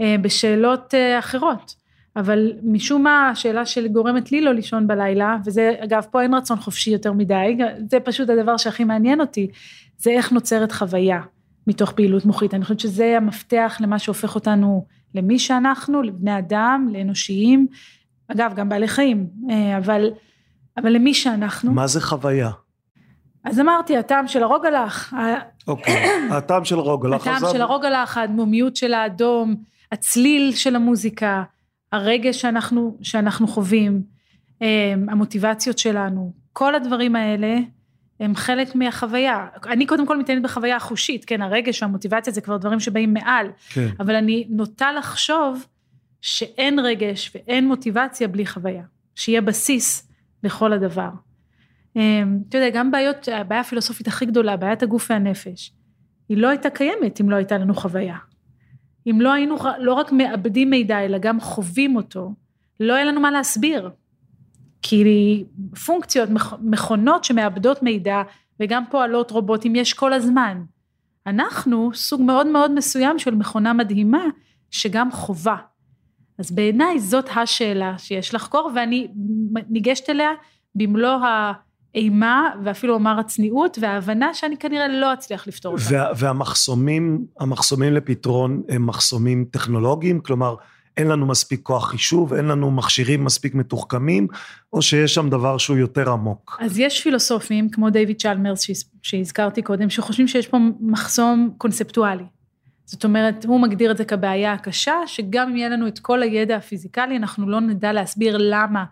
אה, בשאלות אה, אחרות. אבל משום מה השאלה שגורמת לי לא לישון בלילה, וזה אגב פה אין רצון חופשי יותר מדי, זה פשוט הדבר שהכי מעניין אותי, זה איך נוצרת חוויה מתוך פעילות מוחית. אני חושבת שזה המפתח למה שהופך אותנו למי שאנחנו, לבני אדם, לאנושיים, אגב גם בעלי חיים, אה, אבל, אבל למי שאנחנו. מה זה חוויה? אז אמרתי, הטעם של הרוגלח. אוקיי, הטעם של הרוגלח. הטעם של הרוגלח, האדמומיות של האדום, הצליל של המוזיקה, הרגש שאנחנו, שאנחנו חווים, אמ, המוטיבציות שלנו, כל הדברים האלה הם חלק מהחוויה. אני קודם כל מתעניינת בחוויה החושית, כן, הרגש והמוטיבציה זה כבר דברים שבאים מעל, כן. אבל אני נוטה לחשוב שאין רגש ואין מוטיבציה בלי חוויה, שיהיה בסיס לכל הדבר. אמ, אתה יודע, גם בעיות, הבעיה הפילוסופית הכי גדולה, בעיית הגוף והנפש, היא לא הייתה קיימת אם לא הייתה לנו חוויה. אם לא היינו לא רק מאבדים מידע, אלא גם חווים אותו, לא היה לנו מה להסביר. כי פונקציות, מכונות שמאבדות מידע וגם פועלות רובוטים יש כל הזמן. אנחנו סוג מאוד מאוד מסוים של מכונה מדהימה שגם חובה. אז בעיניי זאת השאלה שיש לחקור ואני ניגשת אליה במלוא האימה ואפילו אומר הצניעות וההבנה שאני כנראה לא אצליח לפתור אותה. וה, והמחסומים, המחסומים לפתרון הם מחסומים טכנולוגיים, כלומר אין לנו מספיק כוח חישוב, אין לנו מכשירים מספיק מתוחכמים, או שיש שם דבר שהוא יותר עמוק. אז יש פילוסופים כמו דיוויד צ'למרס שהזכרתי קודם, שחושבים שיש פה מחסום קונספטואלי. זאת אומרת, הוא מגדיר את זה כבעיה הקשה, שגם אם יהיה לנו את כל הידע הפיזיקלי, אנחנו לא נדע להסביר למה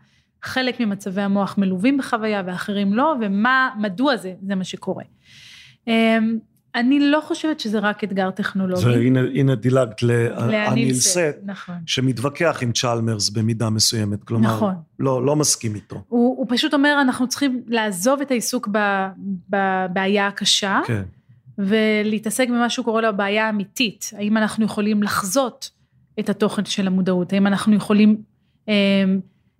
חלק ממצבי המוח מלווים בחוויה ואחרים לא, ומה, מדוע זה, זה מה שקורה. אמ, אני לא חושבת שזה רק אתגר טכנולוגי. והנה דילגת לאנילסט, נכון. שמתווכח עם צ'למרס במידה מסוימת, כלומר, נכון. לא, לא מסכים איתו. הוא, הוא פשוט אומר, אנחנו צריכים לעזוב את העיסוק בבעיה הקשה, כן. ולהתעסק במה שהוא קורא לו הבעיה האמיתית, האם אנחנו יכולים לחזות את התוכן של המודעות, האם אנחנו יכולים אה,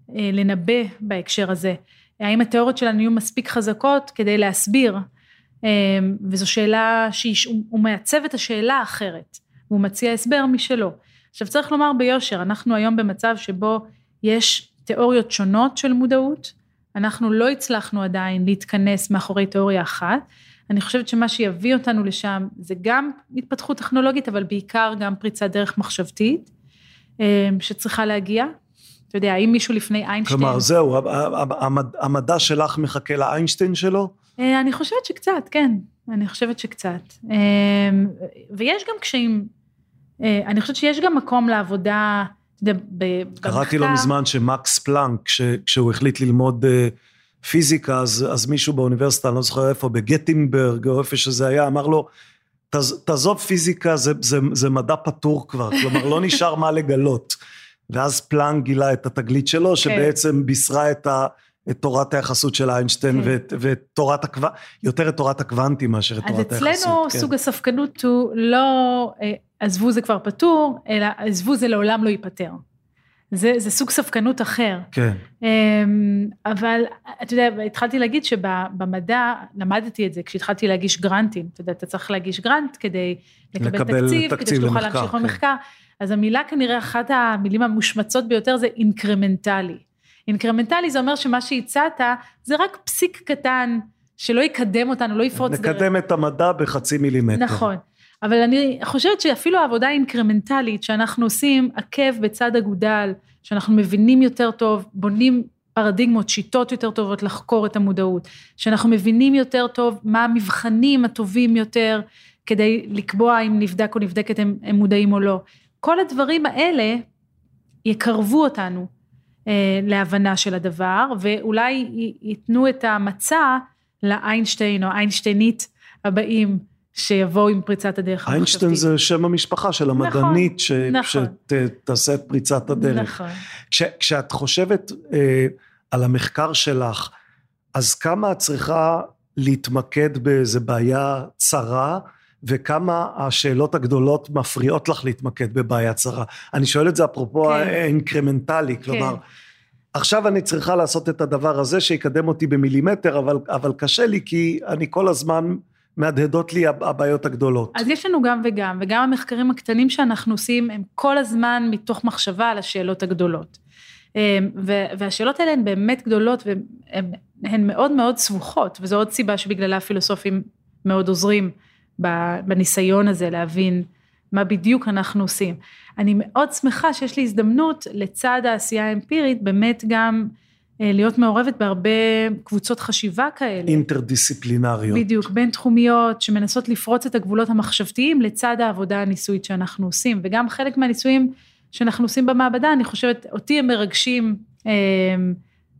לנבא בהקשר הזה, האם התיאוריות שלנו יהיו מספיק חזקות כדי להסביר אמ, וזו שאלה שהוא מעצב את השאלה האחרת, והוא מציע הסבר משלו. עכשיו צריך לומר ביושר, אנחנו היום במצב שבו יש תיאוריות שונות של מודעות, אנחנו לא הצלחנו עדיין להתכנס מאחורי תיאוריה אחת, אני חושבת שמה שיביא אותנו לשם זה גם התפתחות טכנולוגית, אבל בעיקר גם פריצת דרך מחשבתית, אמ, שצריכה להגיע. אתה יודע, האם מישהו לפני איינשטיין... כלומר, זהו, המדע שלך מחכה לאיינשטיין שלו? אה, אני חושבת שקצת, כן, אני חושבת שקצת. אה, ויש גם קשיים, אה, אני חושבת שיש גם מקום לעבודה, במחקר. קראתי לא מזמן שמקס פלנק, כשהוא החליט ללמוד פיזיקה, אז, אז מישהו באוניברסיטה, אני לא זוכר איפה, בגטינברג, או איפה שזה היה, אמר לו, תעזוב פיזיקה, זה, זה, זה מדע פתור כבר, כלומר לא נשאר מה לגלות. ואז פלנק גילה את התגלית שלו, כן. שבעצם בישרה את ה... את תורת היחסות של איינשטיין כן. ואת, ואת תורת הקוונט, יותר את תורת הקוונטים מאשר את תורת היחסות. אז אצלנו כן. סוג הספקנות הוא לא אה, עזבו זה כבר פתור, אלא עזבו זה לעולם לא ייפתר. זה, זה סוג ספקנות אחר. כן. אמ, אבל אתה יודע, התחלתי להגיד שבמדע, למדתי את זה כשהתחלתי להגיש גרנטים. אתה יודע, אתה צריך להגיש גרנט כדי לקבל, לקבל תקציב, תקציב כדי שתוכל להמשיך כן. במחקר. אז המילה כנראה, אחת המילים המושמצות ביותר זה אינקרמנטלי. אינקרמנטלי זה אומר שמה שהצעת זה רק פסיק קטן שלא יקדם אותנו, לא יפרוץ דרך. נקדם את המדע בחצי מילימטר. נכון. אבל אני חושבת שאפילו העבודה האינקרמנטלית שאנחנו עושים עקב בצד אגודל, שאנחנו מבינים יותר טוב, בונים פרדיגמות, שיטות יותר טובות לחקור את המודעות, שאנחנו מבינים יותר טוב מה המבחנים הטובים יותר כדי לקבוע אם נבדק או נבדקת הם, הם מודעים או לא. כל הדברים האלה יקרבו אותנו אה, להבנה של הדבר, ואולי ייתנו את המצע לאיינשטיין או איינשטיינית הבאים שיבואו עם פריצת הדרך המחשבתית. איינשטיין זה שם המשפחה של המדענית נכון, ש... נכון. שתעשה את פריצת הדרך. נכון. כש, כשאת חושבת אה, על המחקר שלך, אז כמה את צריכה להתמקד באיזה בעיה צרה, וכמה השאלות הגדולות מפריעות לך להתמקד בבעיה צרה. אני שואל את זה אפרופו כן. האינקרמנטלי, כלומר, כן. עכשיו אני צריכה לעשות את הדבר הזה שיקדם אותי במילימטר, אבל, אבל קשה לי כי אני כל הזמן מהדהדות לי הבעיות הגדולות. אז יש לנו גם וגם, וגם המחקרים הקטנים שאנחנו עושים הם כל הזמן מתוך מחשבה על השאלות הגדולות. אמ, והשאלות האלה הן באמת גדולות והן מאוד מאוד סבוכות, וזו עוד סיבה שבגללה הפילוסופים מאוד עוזרים בניסיון הזה להבין מה בדיוק אנחנו עושים. אני מאוד שמחה שיש לי הזדמנות לצד העשייה האמפירית באמת גם אה, להיות מעורבת בהרבה קבוצות חשיבה כאלה. אינטרדיסציפלינריות. בדיוק, בין תחומיות שמנסות לפרוץ את הגבולות המחשבתיים לצד העבודה הניסויית שאנחנו עושים, וגם חלק מהניסויים שאנחנו עושים במעבדה, אני חושבת, אותי הם מרגשים אה,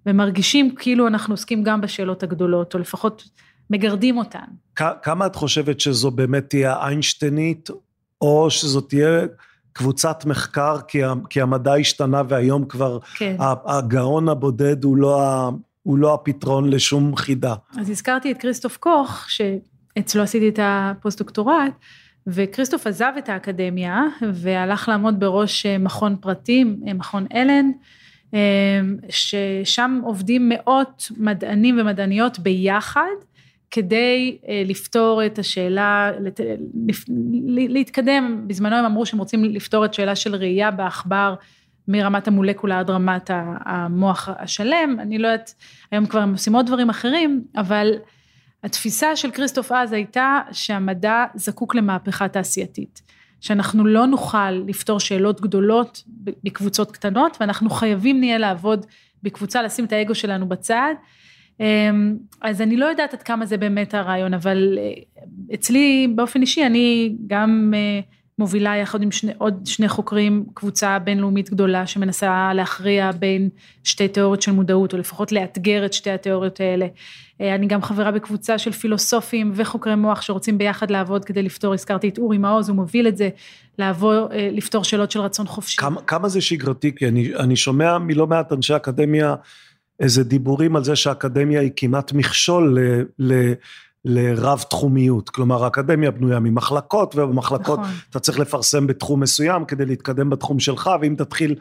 ומרגישים כאילו אנחנו עוסקים גם בשאלות הגדולות, או לפחות מגרדים אותן. כמה את חושבת שזו באמת תהיה איינשטיינית, או שזו תהיה קבוצת מחקר, כי, כי המדע השתנה והיום כבר כן. הגאון הבודד הוא לא, הוא לא הפתרון לשום חידה. אז הזכרתי את כריסטוף קוך, שאצלו עשיתי את הפוסט-דוקטורט, וכריסטוף עזב את האקדמיה והלך לעמוד בראש מכון פרטים, מכון אלן, ששם עובדים מאות מדענים ומדעניות ביחד, כדי אה, לפתור את השאלה, להתקדם, בזמנו הם אמרו שהם רוצים לפתור את שאלה של ראייה בעכבר מרמת המולקולה עד רמת המוח השלם, אני לא יודעת, היום כבר הם עושים עוד דברים אחרים, אבל התפיסה של כריסטוף אז הייתה שהמדע זקוק למהפכה תעשייתית, שאנחנו לא נוכל לפתור שאלות גדולות בקבוצות קטנות, ואנחנו חייבים נהיה לעבוד בקבוצה, לשים את האגו שלנו בצד, אז אני לא יודעת עד כמה זה באמת הרעיון, אבל אה, אצלי באופן אישי אני גם אה, מובילה יחד עם שני, עוד שני חוקרים קבוצה בינלאומית גדולה שמנסה להכריע בין שתי תיאוריות של מודעות, או לפחות לאתגר את שתי התיאוריות האלה. אה, אני גם חברה בקבוצה של פילוסופים וחוקרי מוח שרוצים ביחד לעבוד כדי לפתור, הזכרתי את אורי מעוז, הוא מוביל את זה, לעבור, לפתור שאלות של רצון חופשי. כמה, כמה זה שגרתי? כי אני, אני שומע מלא מעט אנשי אקדמיה איזה דיבורים על זה שהאקדמיה היא כמעט מכשול ל, ל, לרב תחומיות, כלומר האקדמיה בנויה ממחלקות ובמחלקות נכון. אתה צריך לפרסם בתחום מסוים כדי להתקדם בתחום שלך ואם תתחיל,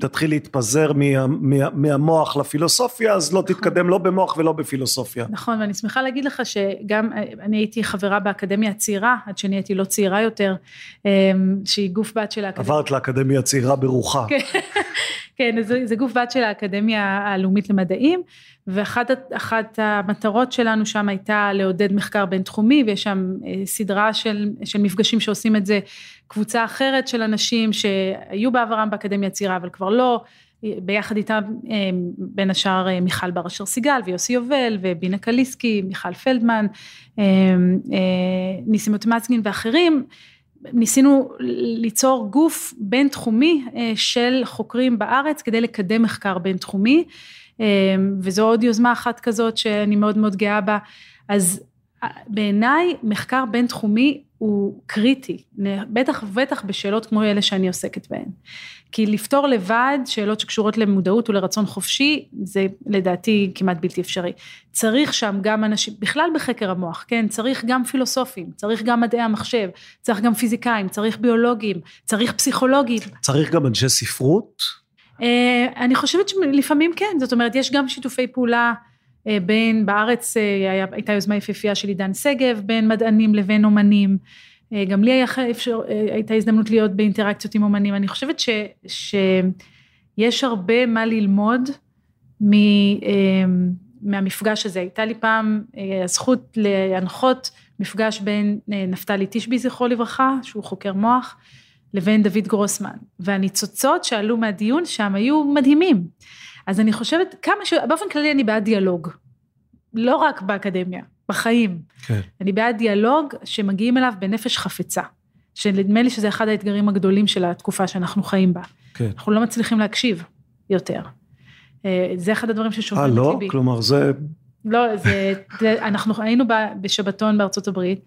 תתחיל להתפזר מה, מה, מהמוח לפילוסופיה אז לא נכון. תתקדם לא במוח ולא בפילוסופיה. נכון ואני שמחה להגיד לך שגם אני הייתי חברה באקדמיה הצעירה עד שאני הייתי לא צעירה יותר אמ, שהיא גוף בת של האקדמיה. עברת לאקדמיה הצעירה ברוחה. [LAUGHS] כן. זה, זה גוף בת של האקדמיה הלאומית למדעים, ואחת המטרות שלנו שם הייתה לעודד מחקר בינתחומי, ויש שם אה, סדרה של, של מפגשים שעושים את זה, קבוצה אחרת של אנשים שהיו בעברם באקדמיה הצעירה, אבל כבר לא, ביחד איתם אה, בין השאר אה, מיכל בר אשר סיגל ויוסי יובל ובינה קליסקי, מיכל פלדמן, ניסים אוטמצגין ואחרים, ניסינו ליצור גוף בינתחומי אה, של חוקרים בארץ כדי לקדם מחקר בינתחומי אה, וזו עוד יוזמה אחת כזאת שאני מאוד מאוד גאה בה. אז בעיניי מחקר בינתחומי הוא קריטי, בטח ובטח בשאלות כמו אלה שאני עוסקת בהן. כי לפתור לבד שאלות שקשורות למודעות ולרצון חופשי, זה לדעתי כמעט בלתי אפשרי. צריך שם גם אנשים, בכלל בחקר המוח, כן, צריך גם פילוסופים, צריך גם מדעי המחשב, צריך גם פיזיקאים, צריך ביולוגים, צריך פסיכולוגים. צריך גם אנשי ספרות? אה, אני חושבת שלפעמים כן, זאת אומרת, יש גם שיתופי פעולה. אה, בין, בארץ אה, הייתה יוזמה יפהפייה של עידן שגב, בין מדענים לבין אומנים. אה, גם לי היה אפשר, הייתה הזדמנות להיות באינטראקציות עם אומנים. אני חושבת ש, שיש הרבה מה ללמוד מ, מהמפגש הזה. הייתה לי פעם הזכות להנחות מפגש בין נפתלי תשבי, זכרו לברכה, שהוא חוקר מוח, לבין דוד גרוסמן. והניצוצות שעלו מהדיון שם היו מדהימים. אז אני חושבת כמה ש... באופן כללי אני בעד דיאלוג. לא רק באקדמיה, בחיים. כן. אני בעד דיאלוג שמגיעים אליו בנפש חפצה. שנדמה לי שזה אחד האתגרים הגדולים של התקופה שאנחנו חיים בה. כן. אנחנו לא מצליחים להקשיב יותר. אה, זה אחד הדברים ששוברים את ליבי. אה, לא? כלומר זה... לא, זה... אנחנו היינו בשבתון בארצות הברית,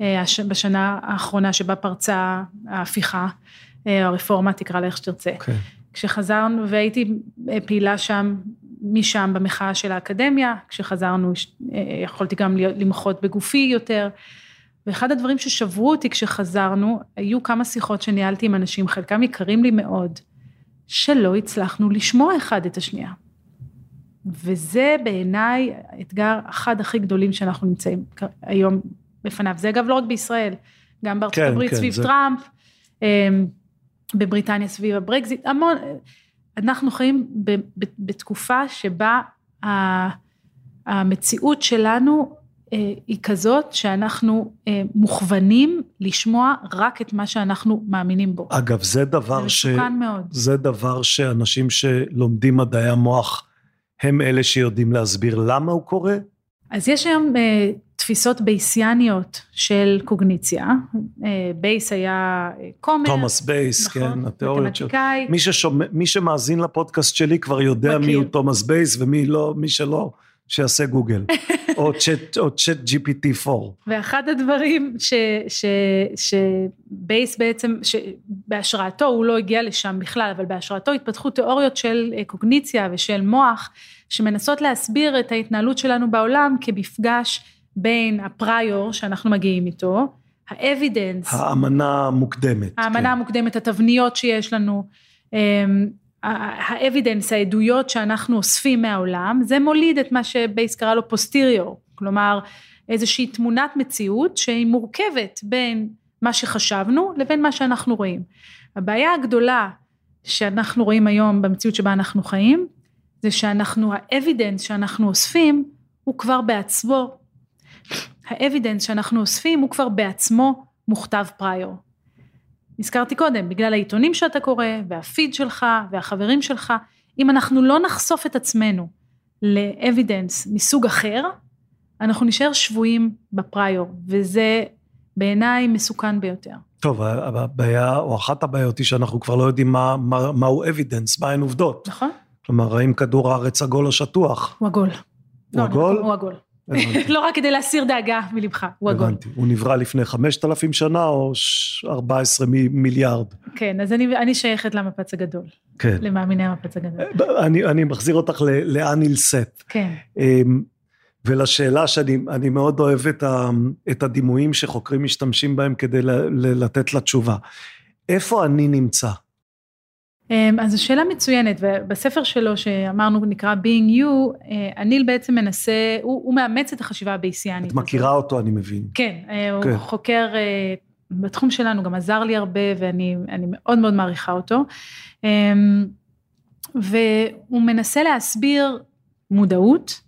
אה, בשנה האחרונה שבה פרצה ההפיכה, אה, הרפורמה, תקרא לה איך שתרצה. Okay. כן. כשחזרנו, והייתי אה, פעילה שם, משם במחאה של האקדמיה, כשחזרנו אה, יכולתי גם למחות בגופי יותר, ואחד הדברים ששברו אותי כשחזרנו, היו כמה שיחות שניהלתי עם אנשים, חלקם יקרים לי מאוד, שלא הצלחנו לשמוע אחד את השנייה. וזה בעיניי האתגר אחד הכי גדולים שאנחנו נמצאים היום בפניו. זה אגב לא רק בישראל, גם בארצות כן, הברית כן, סביב זה... טראמפ. בבריטניה סביב הברקזיט, המון, אנחנו חיים ב, ב, בתקופה שבה המציאות שלנו אה, היא כזאת שאנחנו אה, מוכוונים לשמוע רק את מה שאנחנו מאמינים בו. אגב, זה דבר זה ש... מאוד. זה דבר שאנשים שלומדים מדעי המוח הם אלה שיודעים להסביר למה הוא קורה? אז יש היום אה, תפיסות בייסיאניות של קוגניציה. אה, בייס היה אה, כומר. תומאס בייס, נכון, כן, התיאוריות של... מי, ששומע, מי שמאזין לפודקאסט שלי כבר יודע מכיר. מי הוא תומאס בייס ומי לא, מי שלא, שיעשה גוגל. [LAUGHS] או צ'אט או צ'אט GPT-4. ואחד הדברים ש, ש, שבייס בעצם, שבהשראתו, הוא לא הגיע לשם בכלל, אבל בהשראתו התפתחו תיאוריות של אה, קוגניציה ושל מוח, שמנסות להסביר את ההתנהלות שלנו בעולם כמפגש בין ה prior שאנחנו מגיעים איתו, ה evidence, האמנה המוקדמת. האמנה כן. המוקדמת, התבניות שיש לנו, אמ, ה evidence, העדויות שאנחנו אוספים מהעולם, זה מוליד את מה שבייס קרא לו posterior, כלומר איזושהי תמונת מציאות שהיא מורכבת בין מה שחשבנו לבין מה שאנחנו רואים. הבעיה הגדולה שאנחנו רואים היום במציאות שבה אנחנו חיים, זה שאנחנו, ה evidence שאנחנו אוספים הוא כבר בעצמו, ה evidence שאנחנו אוספים הוא כבר בעצמו מוכתב prior. הזכרתי קודם, בגלל העיתונים שאתה קורא, והפיד שלך, והחברים שלך, אם אנחנו לא נחשוף את עצמנו ל evidence מסוג אחר, אנחנו נשאר שבויים ב prior, וזה בעיניי מסוכן ביותר. טוב, הבעיה, או אחת הבעיות היא שאנחנו כבר לא יודעים מה, מה, מהו אבידנס, מה הן עובדות. נכון? כלומר, האם כדור הארץ עגול או שטוח? הוא עגול. הוא לא, עגול? הוא עגול. לא רק כדי להסיר דאגה מלבך, הוא עגול. הבנתי. הוא נברא לפני 5,000 שנה או ש- 14 מ- מיליארד? כן, אז אני, אני שייכת למפץ הגדול, כן. למאמיני המפץ הגדול. אני, אני מחזיר אותך ל- לאן נלסית. כן. אמ, ולשאלה שאני אני מאוד אוהב את, ה, את הדימויים שחוקרים משתמשים בהם כדי ל, ל, לתת לה תשובה. איפה אני נמצא? אמ, אז זו שאלה מצוינת, ובספר שלו שאמרנו נקרא Being You, אה, הניל בעצם מנסה, הוא, הוא מאמץ את החשיבה הבייסיאנית. את מכירה הזאת. אותו, אני מבין. כן, אה, הוא כן. חוקר אה, בתחום שלנו, גם עזר לי הרבה, ואני אני מאוד מאוד מעריכה אותו. אמ, והוא מנסה להסביר מודעות,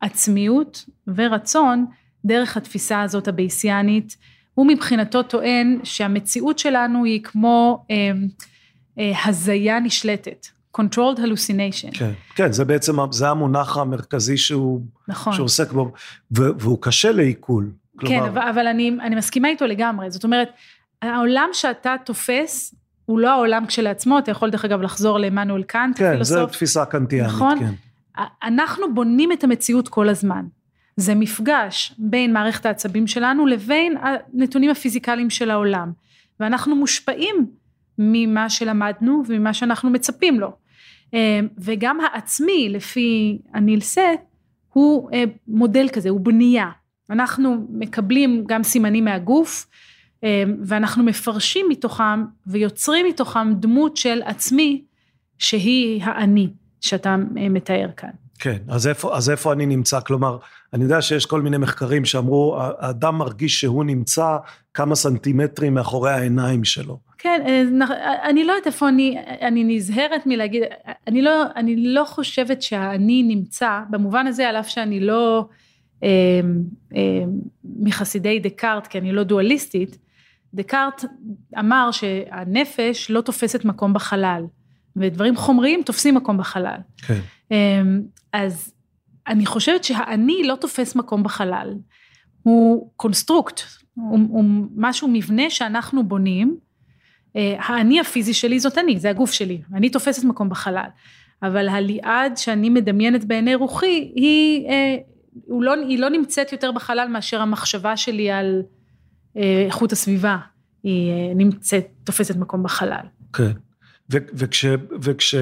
עצמיות ורצון דרך התפיסה הזאת הבייסיאנית. הוא מבחינתו טוען שהמציאות שלנו היא כמו אה, אה, הזיה נשלטת, controlled hallucination. כן, כן, זה בעצם, זה המונח המרכזי שהוא, נכון. שהוא עוסק בו, והוא קשה לעיכול. כן, כלומר, אבל, אבל אני, אני מסכימה איתו לגמרי. זאת אומרת, העולם שאתה תופס, הוא לא העולם כשלעצמו, אתה יכול דרך אגב לחזור לעמנואל קאנט, כן, הפילוסוף. זו תפיסה קנטיאנית, נכון? כן. אנחנו בונים את המציאות כל הזמן. זה מפגש בין מערכת העצבים שלנו לבין הנתונים הפיזיקליים של העולם. ואנחנו מושפעים ממה שלמדנו וממה שאנחנו מצפים לו. אה, וגם העצמי, לפי הניל סט, הוא אה, מודל כזה, הוא בנייה. אנחנו מקבלים גם סימנים מהגוף, אה, ואנחנו מפרשים מתוכם ויוצרים מתוכם דמות של עצמי, שהיא האני שאתה אה, מתאר כאן. כן, אז איפה, אז איפה אני נמצא? כלומר, אני יודע שיש כל מיני מחקרים שאמרו, האדם מרגיש שהוא נמצא כמה סנטימטרים מאחורי העיניים שלו. כן, אה, אני לא יודעת איפה אני, אני נזהרת מלהגיד, אני לא, אני לא חושבת שהאני נמצא, במובן הזה, על אף שאני לא אה, אה, מחסידי דקארט, כי אני לא דואליסטית, דקארט אמר שהנפש לא תופסת מקום בחלל, ודברים חומריים תופסים מקום בחלל. כן. אמ, אז אני חושבת שהאני לא תופס מקום בחלל, הוא construct, הוא, הוא משהו, מבנה שאנחנו בונים, אה, האני הפיזי שלי זאת אני, זה הגוף שלי, אני תופסת מקום בחלל, אבל הליעד שאני מדמיינת בעיני רוחי, היא, אה, לא, היא לא נמצאת יותר בחלל מאשר המחשבה שלי על אה, איכות הסביבה, היא נמצאת, תופסת מקום בחלל. כן. ו- וכש...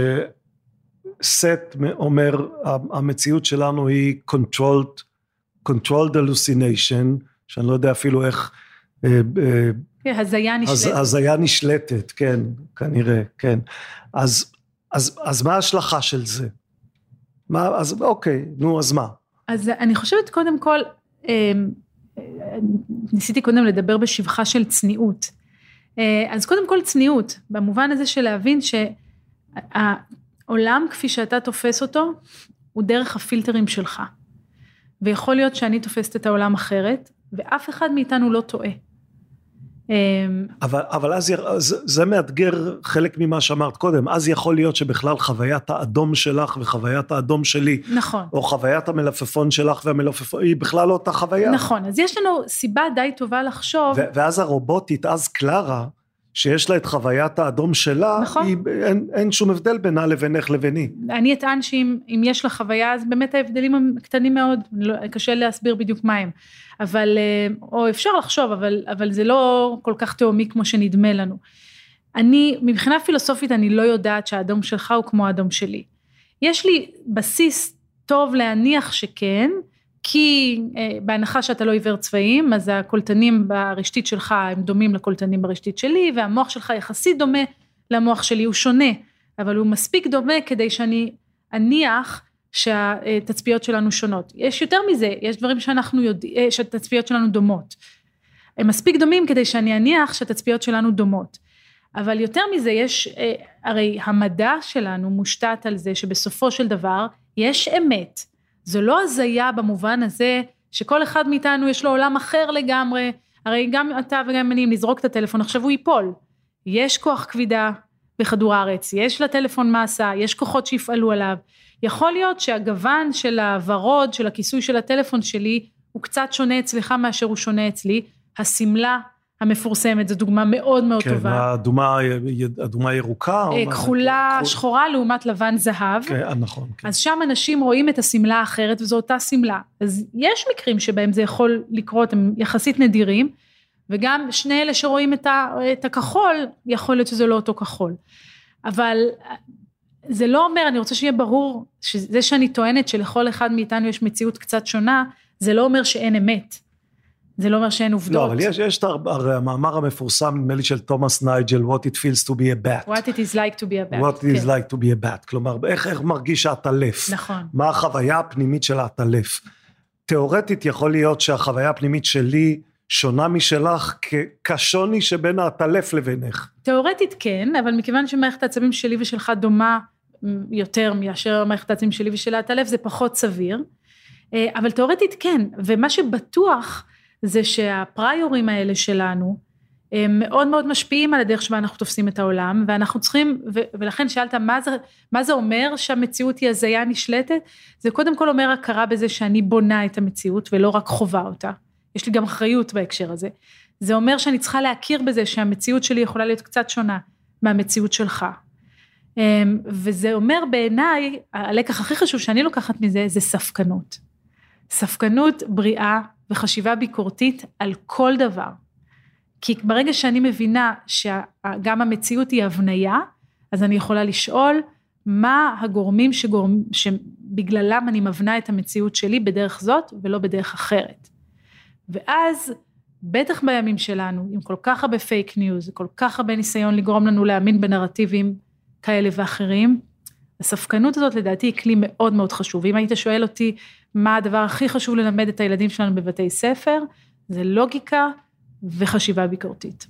סט אומר, המציאות שלנו היא controlled, controlled hallucination, שאני לא יודע אפילו איך, אה, אה, כן, הזיה הז- נשלטת. הזיה נשלטת, כן, כנראה, כן. אז, אז, אז מה ההשלכה של זה? מה, אז אוקיי, נו, אז מה? אז אני חושבת קודם כל, אה, ניסיתי קודם לדבר בשבחה של צניעות. אז קודם כל צניעות, במובן הזה של להבין שהעולם כפי שאתה תופס אותו, הוא דרך הפילטרים שלך. ויכול להיות שאני תופסת את העולם אחרת, ואף אחד מאיתנו לא טועה. אבל, אבל אז זה, זה מאתגר חלק ממה שאמרת קודם, אז יכול להיות שבכלל חוויית האדום שלך וחוויית האדום שלי, נכון, או חוויית המלפפון שלך והמלפפון, היא בכלל לא אותה חוויה. נכון, אז יש לנו סיבה די טובה לחשוב, ו- ואז הרובוטית, אז קלרה, שיש לה את חוויית האדום שלה, נכון. היא, אין, אין שום הבדל בינה לבינך לביני. אני אטען שאם אם יש לה חוויה, אז באמת ההבדלים הם קטנים מאוד, לא, קשה להסביר בדיוק מה הם. אבל, אה, או אפשר לחשוב, אבל, אבל זה לא כל כך תהומי כמו שנדמה לנו. אני, מבחינה פילוסופית, אני לא יודעת שהאדום שלך הוא כמו האדום שלי. יש לי בסיס טוב להניח שכן, כי אה, בהנחה שאתה לא עיוור צבעים, אז הקולטנים ברשתית שלך הם דומים לקולטנים ברשתית שלי, והמוח שלך יחסית דומה למוח שלי, הוא שונה, אבל הוא מספיק דומה כדי שאני אניח שהתצפיות שלנו שונות. יש יותר מזה, יש דברים שאנחנו יודעים, שהתצפיות שלנו דומות. הם מספיק דומים כדי שאני אניח שהתצפיות שלנו דומות. אבל יותר מזה, יש, אה, הרי המדע שלנו מושתת על זה שבסופו של דבר יש אמת. זו לא הזיה במובן הזה שכל אחד מאיתנו יש לו עולם אחר לגמרי, הרי גם אתה וגם אני, אם נזרוק את הטלפון עכשיו הוא ייפול. יש כוח כבידה בכדור הארץ, יש לטלפון מסה, יש כוחות שיפעלו עליו. יכול להיות שהגוון של הוורוד, של הכיסוי של הטלפון שלי, הוא קצת שונה אצלך מאשר הוא שונה אצלי. השמלה המפורסמת, זו דוגמה מאוד מאוד כן, טובה. האדומה, אדומה ירוקה. או אה, כחולה כחול- שחורה לעומת לבן זהב. כן, אה, נכון. כן. אז שם אנשים רואים את השמלה האחרת וזו אותה שמלה. אז יש מקרים שבהם זה יכול לקרות, הם יחסית נדירים, וגם שני אלה שרואים את, ה, את הכחול, יכול להיות שזה לא אותו כחול. אבל זה לא אומר, אני רוצה שיהיה ברור, שזה שאני טוענת שלכל אחד מאיתנו יש מציאות קצת שונה, זה לא אומר שאין אמת. זה לא אומר שאין עובדות. לא, אבל יש, יש את הרי המאמר המפורסם, נדמה לי של תומאס נייג'ל, What it feels to be a bat. What it is like to be a bat. What it is כן. like to be a bat. כלומר, איך, איך מרגיש העטלף. נכון. מה החוויה הפנימית של העטלף. תיאורטית יכול להיות שהחוויה הפנימית שלי שונה משלך כשוני שבין העטלף לבינך. תיאורטית כן, אבל מכיוון שמערכת העצבים שלי ושלך דומה יותר מאשר מערכת העצבים שלי ושל העטלף, זה פחות סביר. אה, אבל תיאורטית כן, ומה שבטוח זה שהפריורים האלה שלנו, הם מאוד מאוד משפיעים על הדרך שבה אנחנו תופסים את העולם, ואנחנו צריכים, ו- ולכן שאלת מה זה, מה זה אומר שהמציאות היא הזיה נשלטת? זה קודם כל אומר הכרה בזה שאני בונה את המציאות ולא רק חווה אותה. יש לי גם אחריות בהקשר הזה. זה אומר שאני צריכה להכיר בזה שהמציאות שלי יכולה להיות קצת שונה מהמציאות שלך. אמ, וזה אומר בעיניי, הלקח הכי חשוב שאני לוקחת מזה, זה ספקנות. ספקנות בריאה וחשיבה ביקורתית על כל דבר. כי ברגע שאני מבינה שגם המציאות היא הבניה, אז אני יכולה לשאול מה הגורמים שגורם, שבגללם אני מבנה את המציאות שלי בדרך זאת ולא בדרך אחרת. ואז בטח בימים שלנו, עם כל כך הרבה פייק ניוז, כל כך הרבה ניסיון לגרום לנו להאמין בנרטיבים כאלה ואחרים, הספקנות הזאת לדעתי היא כלי מאוד מאוד חשוב. אם היית שואל אותי מה הדבר הכי חשוב ללמד את הילדים שלנו בבתי ספר, זה לוגיקה וחשיבה ביקורתית.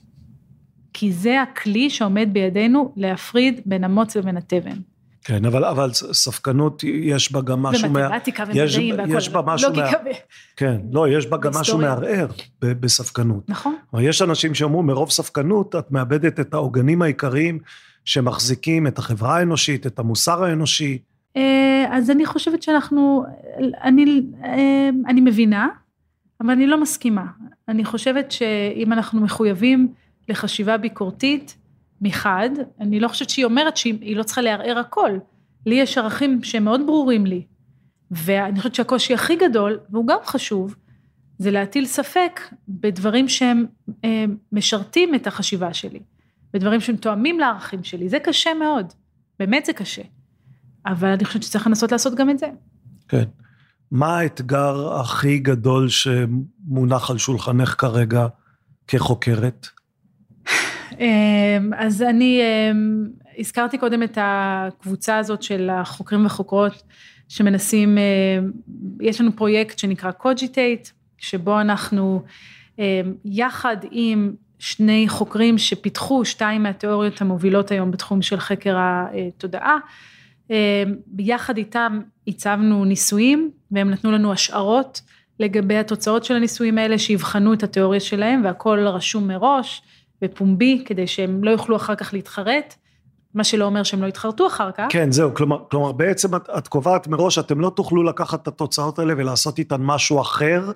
כי זה הכלי שעומד בידינו להפריד בין המוץ ובין התבן. כן, אבל, אבל ספקנות יש בה גם משהו... ומתמטיקה מה... יש, ומדעים והכל. יש בה משהו... לוגיקה מה... כן, לא, יש בה גם משהו. מערער ב- בספקנות. נכון. אבל יש אנשים שאומרים, מרוב ספקנות את מאבדת את העוגנים העיקריים שמחזיקים את החברה האנושית, את המוסר האנושי. אה, אז אני חושבת שאנחנו, אני, אה, אני מבינה, אבל אני לא מסכימה. אני חושבת שאם אנחנו מחויבים לחשיבה ביקורתית מחד, אני לא חושבת שהיא אומרת שהיא לא צריכה לערער הכל. לי יש ערכים שהם מאוד ברורים לי. ואני חושבת שהקושי הכי גדול, והוא גם חשוב, זה להטיל ספק בדברים שהם אה, משרתים את החשיבה שלי, בדברים שהם תואמים לערכים שלי. זה קשה מאוד, באמת זה קשה. אבל אני חושבת שצריך לנסות לעשות גם את זה. כן. מה האתגר הכי גדול שמונח על שולחנך כרגע כחוקרת? אמ, אז אני אמ, הזכרתי קודם את הקבוצה הזאת של החוקרים וחוקרות שמנסים, אמ, יש לנו פרויקט שנקרא Cogitate, שבו אנחנו יחד עם שני חוקרים שפיתחו שתיים מהתיאוריות המובילות היום בתחום של חקר התודעה, ביחד איתם הצבנו ניסויים והם נתנו לנו השערות לגבי התוצאות של הניסויים האלה, שיבחנו את התיאוריה שלהם, והכל רשום מראש ופומבי, כדי שהם לא יוכלו אחר כך להתחרט. מה שלא אומר שהם לא יתחרטו אחר כך. כן, זהו, כלומר, כלומר בעצם את, את קובעת מראש, אתם לא תוכלו לקחת את התוצאות האלה ולעשות איתן משהו אחר,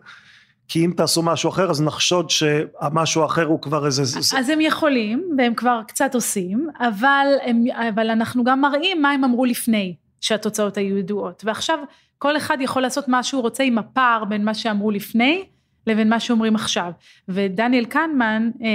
כי אם תעשו משהו אחר, אז נחשוד שהמשהו האחר הוא כבר איזה... אז הם יכולים, והם כבר קצת עושים, אבל, הם, אבל אנחנו גם מראים מה הם אמרו לפני שהתוצאות היו ידועות. ועכשיו כל אחד יכול לעשות מה שהוא רוצה עם הפער בין מה שאמרו לפני לבין מה שאומרים עכשיו. ודניאל קנמן, אה,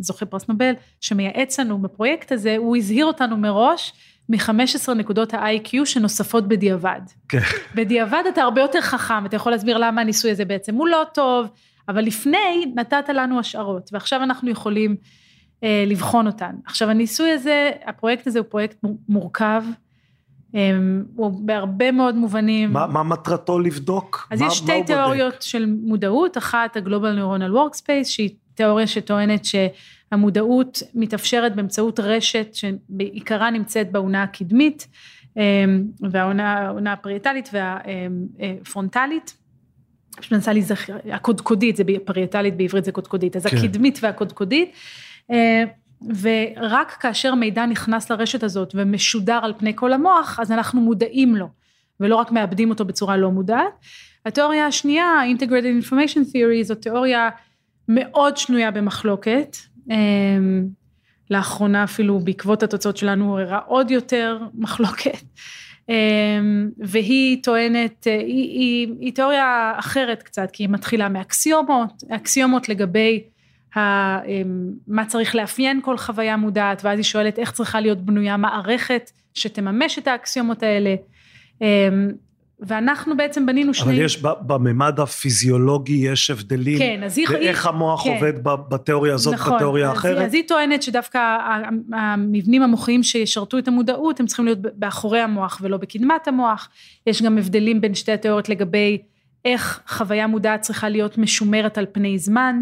זוכה פרס נובל, שמייעץ לנו בפרויקט הזה, הוא הזהיר אותנו מראש מ-15 נקודות ה-IQ שנוספות בדיעבד. כן. בדיעבד אתה הרבה יותר חכם, אתה יכול להסביר למה הניסוי הזה בעצם הוא לא טוב, אבל לפני נתת לנו השערות, ועכשיו אנחנו יכולים אה, לבחון אותן. עכשיו הניסוי הזה, הפרויקט הזה הוא פרויקט מורכב, הוא בהרבה מאוד מובנים. מה, מה מטרתו לבדוק? אז מה, יש שתי תיאוריות בודק? של מודעות, אחת ה-Global Neuronal Workspace, שהיא תיאוריה שטוענת שהמודעות מתאפשרת באמצעות רשת שבעיקרה נמצאת באונה הקדמית, והאונה הפריאטלית והפרונטלית. פשוט מנסה להיזכר, הקודקודית, זה פריאטלית בעברית זה קודקודית, אז כן. הקדמית והקודקודית. ורק כאשר מידע נכנס לרשת הזאת ומשודר על פני כל המוח, אז אנחנו מודעים לו, ולא רק מאבדים אותו בצורה לא מודעת. התיאוריה השנייה, Integrated Information Theory, זו תיאוריה מאוד שנויה במחלוקת. אמ, לאחרונה אפילו בעקבות התוצאות שלנו הראה עוד יותר מחלוקת. אמ, והיא טוענת, היא, היא, היא תיאוריה אחרת קצת, כי היא מתחילה מאקסיומות, אקסיומות לגבי אמ, מה צריך לאפיין כל חוויה מודעת, ואז היא שואלת איך צריכה להיות בנויה מערכת שתממש את האקסיומות האלה. ואנחנו בעצם בנינו שני... אבל יש בממד הפיזיולוגי יש הבדלים, כן, אז היא... ואיך המוח כן. עובד בתיאוריה הזאת, נכון, בתיאוריה האחרת? אז היא טוענת שדווקא המבנים המוחיים שישרתו את המודעות, הם צריכים להיות באחורי המוח ולא בקדמת המוח. יש גם הבדלים בין שתי התיאוריות לגבי איך חוויה מודעת צריכה להיות משומרת על פני זמן.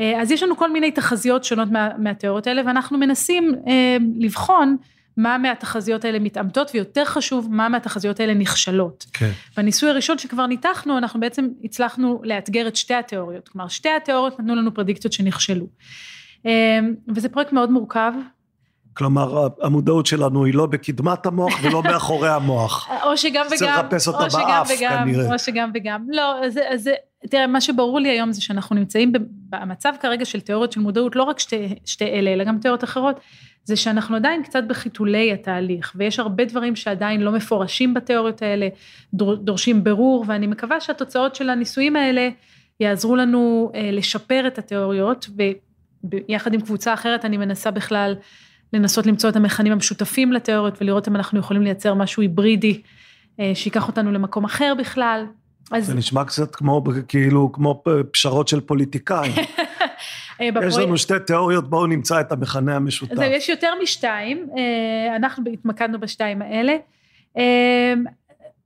אה, אז יש לנו כל מיני תחזיות שונות מה, מהתיאוריות האלה ואנחנו מנסים אה, לבחון מה מהתחזיות האלה מתעמתות ויותר חשוב מה מהתחזיות האלה נכשלות. כן. בניסוי הראשון שכבר ניתחנו אנחנו בעצם הצלחנו לאתגר את שתי התיאוריות, כלומר שתי התיאוריות נתנו לנו פרדיקציות שנכשלו. אה, וזה פרויקט מאוד מורכב, כלומר, המודעות שלנו היא לא בקדמת המוח ולא מאחורי המוח. [LAUGHS] או שגם וגם. צריך לחפש אותה באף, כנראה. או שגם וגם. לא, אז, אז תראה, מה שברור לי היום זה שאנחנו נמצאים במצב כרגע של תיאוריות של מודעות, לא רק שתי, שתי אלה, אלא גם תיאוריות אחרות, זה שאנחנו עדיין קצת בחיתולי התהליך, ויש הרבה דברים שעדיין לא מפורשים בתיאוריות האלה, דור, דורשים ברור, ואני מקווה שהתוצאות של הניסויים האלה יעזרו לנו אה, לשפר את התיאוריות, ויחד עם קבוצה אחרת אני מנסה בכלל לנסות למצוא את המכנים המשותפים לתיאוריות ולראות אם אנחנו יכולים לייצר משהו היברידי אה, שיקח אותנו למקום אחר בכלל. אז... זה נשמע קצת כמו, כאילו, כמו פשרות של פוליטיקאים. [LAUGHS] אה, יש לנו שתי תיאוריות, בואו נמצא את המכנה המשותף. אז יש יותר משתיים, אה, אנחנו התמקדנו בשתיים האלה,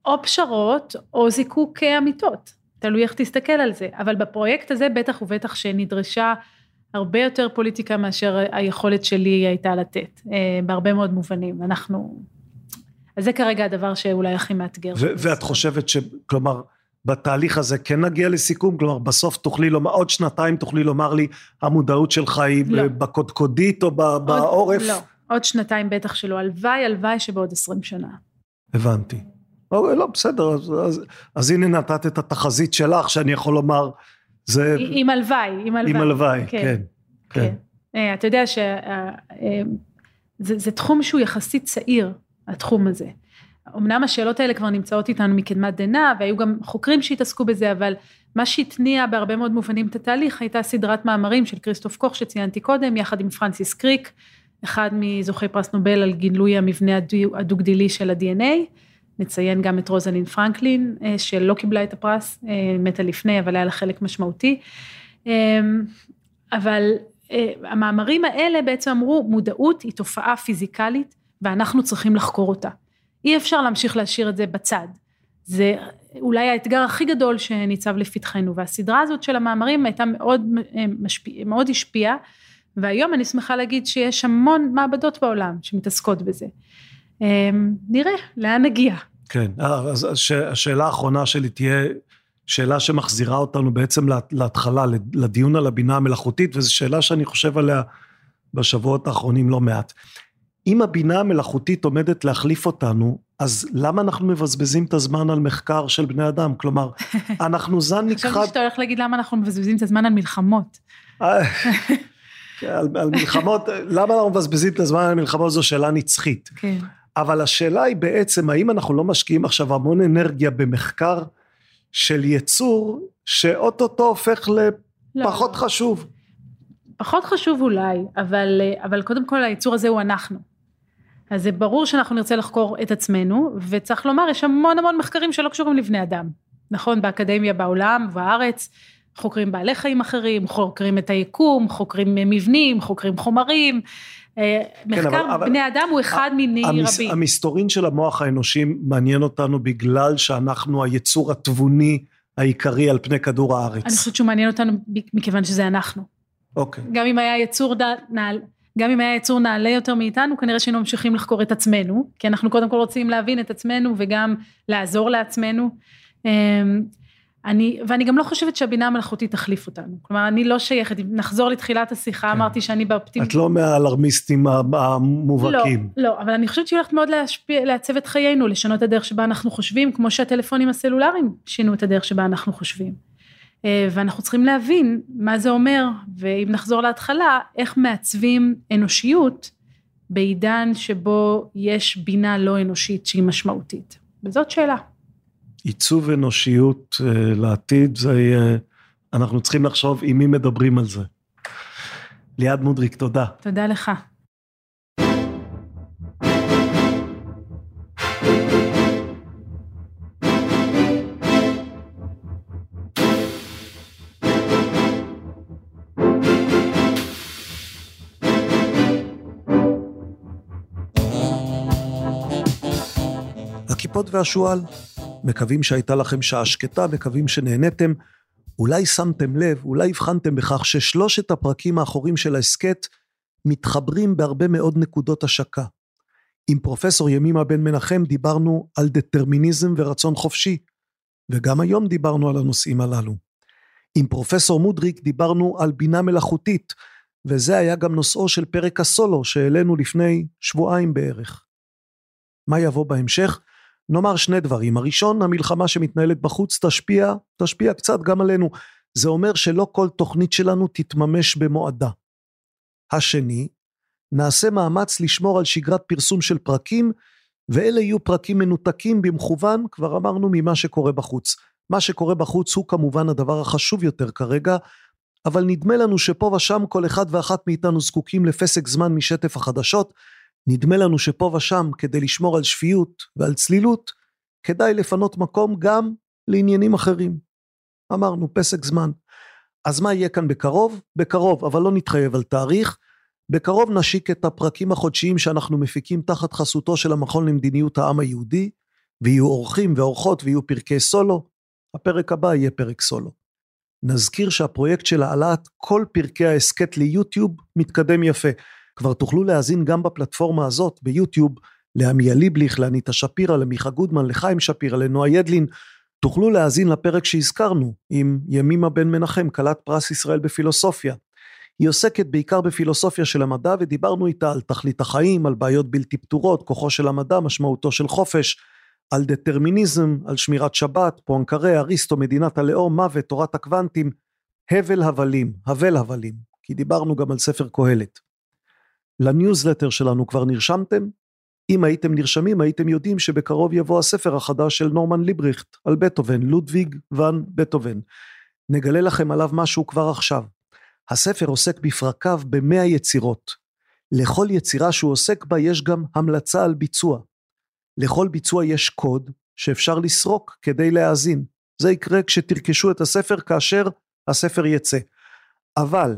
או פשרות או זיקוק אמיתות, תלוי איך תסתכל על זה, אבל בפרויקט הזה בטח ובטח שנדרשה הרבה יותר פוליטיקה מאשר היכולת שלי הייתה לתת, אה, בהרבה מאוד מובנים. אנחנו... אז זה כרגע הדבר שאולי הכי מאתגר. ואת חושבת ש... כלומר, בתהליך הזה כן נגיע לסיכום? כלומר, בסוף תוכלי לומר, עוד שנתיים תוכלי לומר לי, המודעות שלך היא לא. בקודקודית או עוד, בעורף? לא, עוד שנתיים בטח שלא. הלוואי, הלוואי שבעוד עשרים שנה. הבנתי. לא, לא בסדר, אז, אז, אז הנה נתת את התחזית שלך, שאני יכול לומר, זה... עם הלוואי, עם הלוואי. עם הלוואי, כן. כן. כן. כן. אה, אתה יודע שזה אה, תחום שהוא יחסית צעיר, התחום הזה. אמנם השאלות האלה כבר נמצאות איתנו מקדמת דנא, והיו גם חוקרים שהתעסקו בזה, אבל מה שהתניע בהרבה מאוד מובנים את התהליך, הייתה סדרת מאמרים של כריסטוף קוך שציינתי קודם, יחד עם פרנסיס קריק, אחד מזוכי פרס נובל על גילוי המבנה הדו-גדילי של ה-DNA. נציין גם את רוזלינד פרנקלין, אה, שלא קיבלה את הפרס, אה, מתה לפני, אבל היה לה חלק משמעותי. אה, אבל המאמרים האלה בעצם אמרו, מודעות היא תופעה פיזיקלית, ואנחנו צריכים לחקור אותה. אי אפשר להמשיך להשאיר את זה בצד. זה אולי האתגר הכי גדול שניצב לפתחנו, והסדרה הזאת של המאמרים הייתה מאוד, משפיע, מאוד השפיעה, והיום אני שמחה להגיד שיש המון מעבדות בעולם שמתעסקות בזה. נראה לאן נגיע. כן, אז השאלה האחרונה שלי תהיה, שאלה שמחזירה אותנו בעצם להתחלה, לדיון על הבינה המלאכותית, וזו שאלה שאני חושב עליה בשבועות האחרונים לא מעט. אם הבינה המלאכותית עומדת להחליף אותנו, אז למה אנחנו מבזבזים את הזמן על מחקר של בני אדם? כלומר, [LAUGHS] אנחנו זן נכחד... חשבתי שאתה הולך להגיד למה אנחנו מבזבזים את הזמן על מלחמות. אה, [LAUGHS] כן, על, על מלחמות, למה אנחנו מבזבזים את הזמן על מלחמות זו שאלה נצחית. כן. אבל השאלה היא בעצם, האם אנחנו לא משקיעים עכשיו המון אנרגיה במחקר של יצור, שאוטוטו הופך לפחות לא. חשוב? פחות חשוב אולי, אבל, אבל קודם כל היצור הזה הוא אנחנו. אז זה ברור שאנחנו נרצה לחקור את עצמנו, וצריך לומר, יש המון המון מחקרים שלא קשורים לבני אדם. נכון, באקדמיה בעולם, בארץ, חוקרים בעלי חיים אחרים, חוקרים את היקום, חוקרים מבנים, חוקרים חומרים. אה, כן, מחקר אבל, בני אבל, אדם הוא אחד מיני המס, רבים. המסתורין של המוח האנושי מעניין אותנו בגלל שאנחנו היצור התבוני העיקרי על פני כדור הארץ. אני חושבת שהוא מעניין אותנו מכיוון שזה אנחנו. אוקיי. גם אם היה יצור נעל, גם אם היה יצור נעלה יותר מאיתנו, כנראה שהיינו ממשיכים לחקור את עצמנו, כי אנחנו קודם כל רוצים להבין את עצמנו וגם לעזור לעצמנו. אמ, אני, ואני גם לא חושבת שהבינה המלאכותית תחליף אותנו. כלומר, אני לא שייכת, אם נחזור לתחילת השיחה, כן. אמרתי שאני באופטימ... את לא מהאלרמיסטים המובהקים. לא, לא, אבל אני חושבת שהיא הולכת מאוד להשפיע, לעצב את חיינו, לשנות את הדרך שבה אנחנו חושבים, כמו שהטלפונים הסלולריים שינו את הדרך שבה אנחנו חושבים. אה, ואנחנו צריכים להבין מה זה אומר, ואם נחזור להתחלה, איך מעצבים אנושיות בעידן שבו יש בינה לא אנושית שהיא משמעותית. וזאת שאלה. עיצוב אנושיות אה, לעתיד, זה יהיה, אנחנו צריכים לחשוב עם מי מדברים על זה. ליעד מודריק, תודה. תודה לך. הכיפות והשועל מקווים שהייתה לכם שעה שקטה, מקווים שנהניתם. אולי שמתם לב, אולי הבחנתם בכך ששלושת הפרקים האחורים של ההסכת מתחברים בהרבה מאוד נקודות השקה. עם פרופסור ימימה בן מנחם דיברנו על דטרמיניזם ורצון חופשי, וגם היום דיברנו על הנושאים הללו. עם פרופסור מודריק דיברנו על בינה מלאכותית, וזה היה גם נושאו של פרק הסולו שהעלינו לפני שבועיים בערך. מה יבוא בהמשך? נאמר שני דברים. הראשון, המלחמה שמתנהלת בחוץ תשפיע, תשפיע קצת גם עלינו. זה אומר שלא כל תוכנית שלנו תתממש במועדה. השני, נעשה מאמץ לשמור על שגרת פרסום של פרקים, ואלה יהיו פרקים מנותקים במכוון, כבר אמרנו, ממה שקורה בחוץ. מה שקורה בחוץ הוא כמובן הדבר החשוב יותר כרגע, אבל נדמה לנו שפה ושם כל אחד ואחת מאיתנו זקוקים לפסק זמן משטף החדשות, נדמה לנו שפה ושם, כדי לשמור על שפיות ועל צלילות, כדאי לפנות מקום גם לעניינים אחרים. אמרנו, פסק זמן. אז מה יהיה כאן בקרוב? בקרוב, אבל לא נתחייב על תאריך. בקרוב נשיק את הפרקים החודשיים שאנחנו מפיקים תחת חסותו של המכון למדיניות העם היהודי, ויהיו אורחים ואורחות ויהיו פרקי סולו. הפרק הבא יהיה פרק סולו. נזכיר שהפרויקט של העלאת כל פרקי ההסכת ליוטיוב מתקדם יפה. כבר תוכלו להאזין גם בפלטפורמה הזאת, ביוטיוב, לעמיה ליבליך, לאניטה שפירא, למיכה גודמן, לחיים שפירא, לנועה ידלין. תוכלו להאזין לפרק שהזכרנו, עם ימימה בן מנחם, כלת פרס ישראל בפילוסופיה. היא עוסקת בעיקר בפילוסופיה של המדע, ודיברנו איתה על תכלית החיים, על בעיות בלתי פתורות, כוחו של המדע, משמעותו של חופש, על דטרמיניזם, על שמירת שבת, פואנקרה, אריסטו, מדינת הלאום, מוות, תורת הקוונטים, הבל הבלים, הבל הבלים, כי דיברנו גם על ספר קהלת. לניוזלטר שלנו כבר נרשמתם? אם הייתם נרשמים הייתם יודעים שבקרוב יבוא הספר החדש של נורמן לברכט על בטהובן, לודוויג ואן בטהובן. נגלה לכם עליו משהו כבר עכשיו. הספר עוסק בפרקיו במאה יצירות. לכל יצירה שהוא עוסק בה יש גם המלצה על ביצוע. לכל ביצוע יש קוד שאפשר לסרוק כדי להאזין. זה יקרה כשתרכשו את הספר כאשר הספר יצא. אבל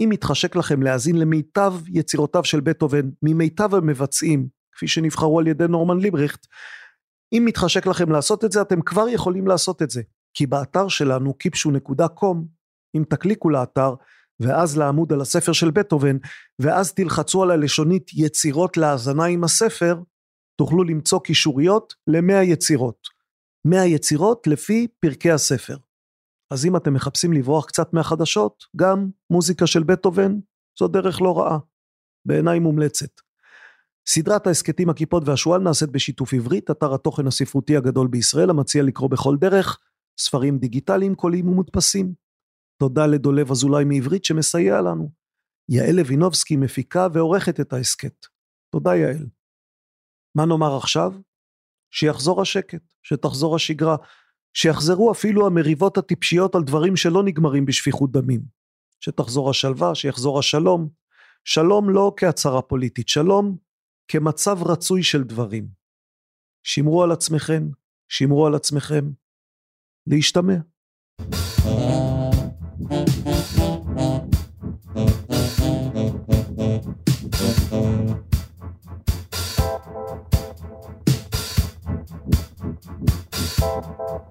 אם מתחשק לכם להאזין למיטב יצירותיו של בטהובן, ממיטב המבצעים, כפי שנבחרו על ידי נורמן ליבריכט, אם מתחשק לכם לעשות את זה, אתם כבר יכולים לעשות את זה. כי באתר שלנו, kipshu.com, אם תקליקו לאתר, ואז לעמוד על הספר של בטהובן, ואז תלחצו על הלשונית יצירות להאזנה עם הספר, תוכלו למצוא קישוריות למאה יצירות. מאה יצירות לפי פרקי הספר. אז אם אתם מחפשים לברוח קצת מהחדשות, גם מוזיקה של בטהובן זו דרך לא רעה. בעיניי מומלצת. סדרת ההסכתים הכיפות והשועל נעשית בשיתוף עברית, אתר התוכן הספרותי הגדול בישראל המציע לקרוא בכל דרך, ספרים דיגיטליים, קוליים ומודפסים. תודה לדולב אזולאי מעברית שמסייע לנו. יעל לוינובסקי מפיקה ועורכת את ההסכת. תודה יעל. מה נאמר עכשיו? שיחזור השקט, שתחזור השגרה, שיחזרו אפילו המריבות הטיפשיות על דברים שלא נגמרים בשפיכות דמים. שתחזור השלווה, שיחזור השלום. שלום לא כהצהרה פוליטית, שלום כמצב רצוי של דברים. שמרו על עצמכם, שמרו על עצמכם. להשתמע. Thank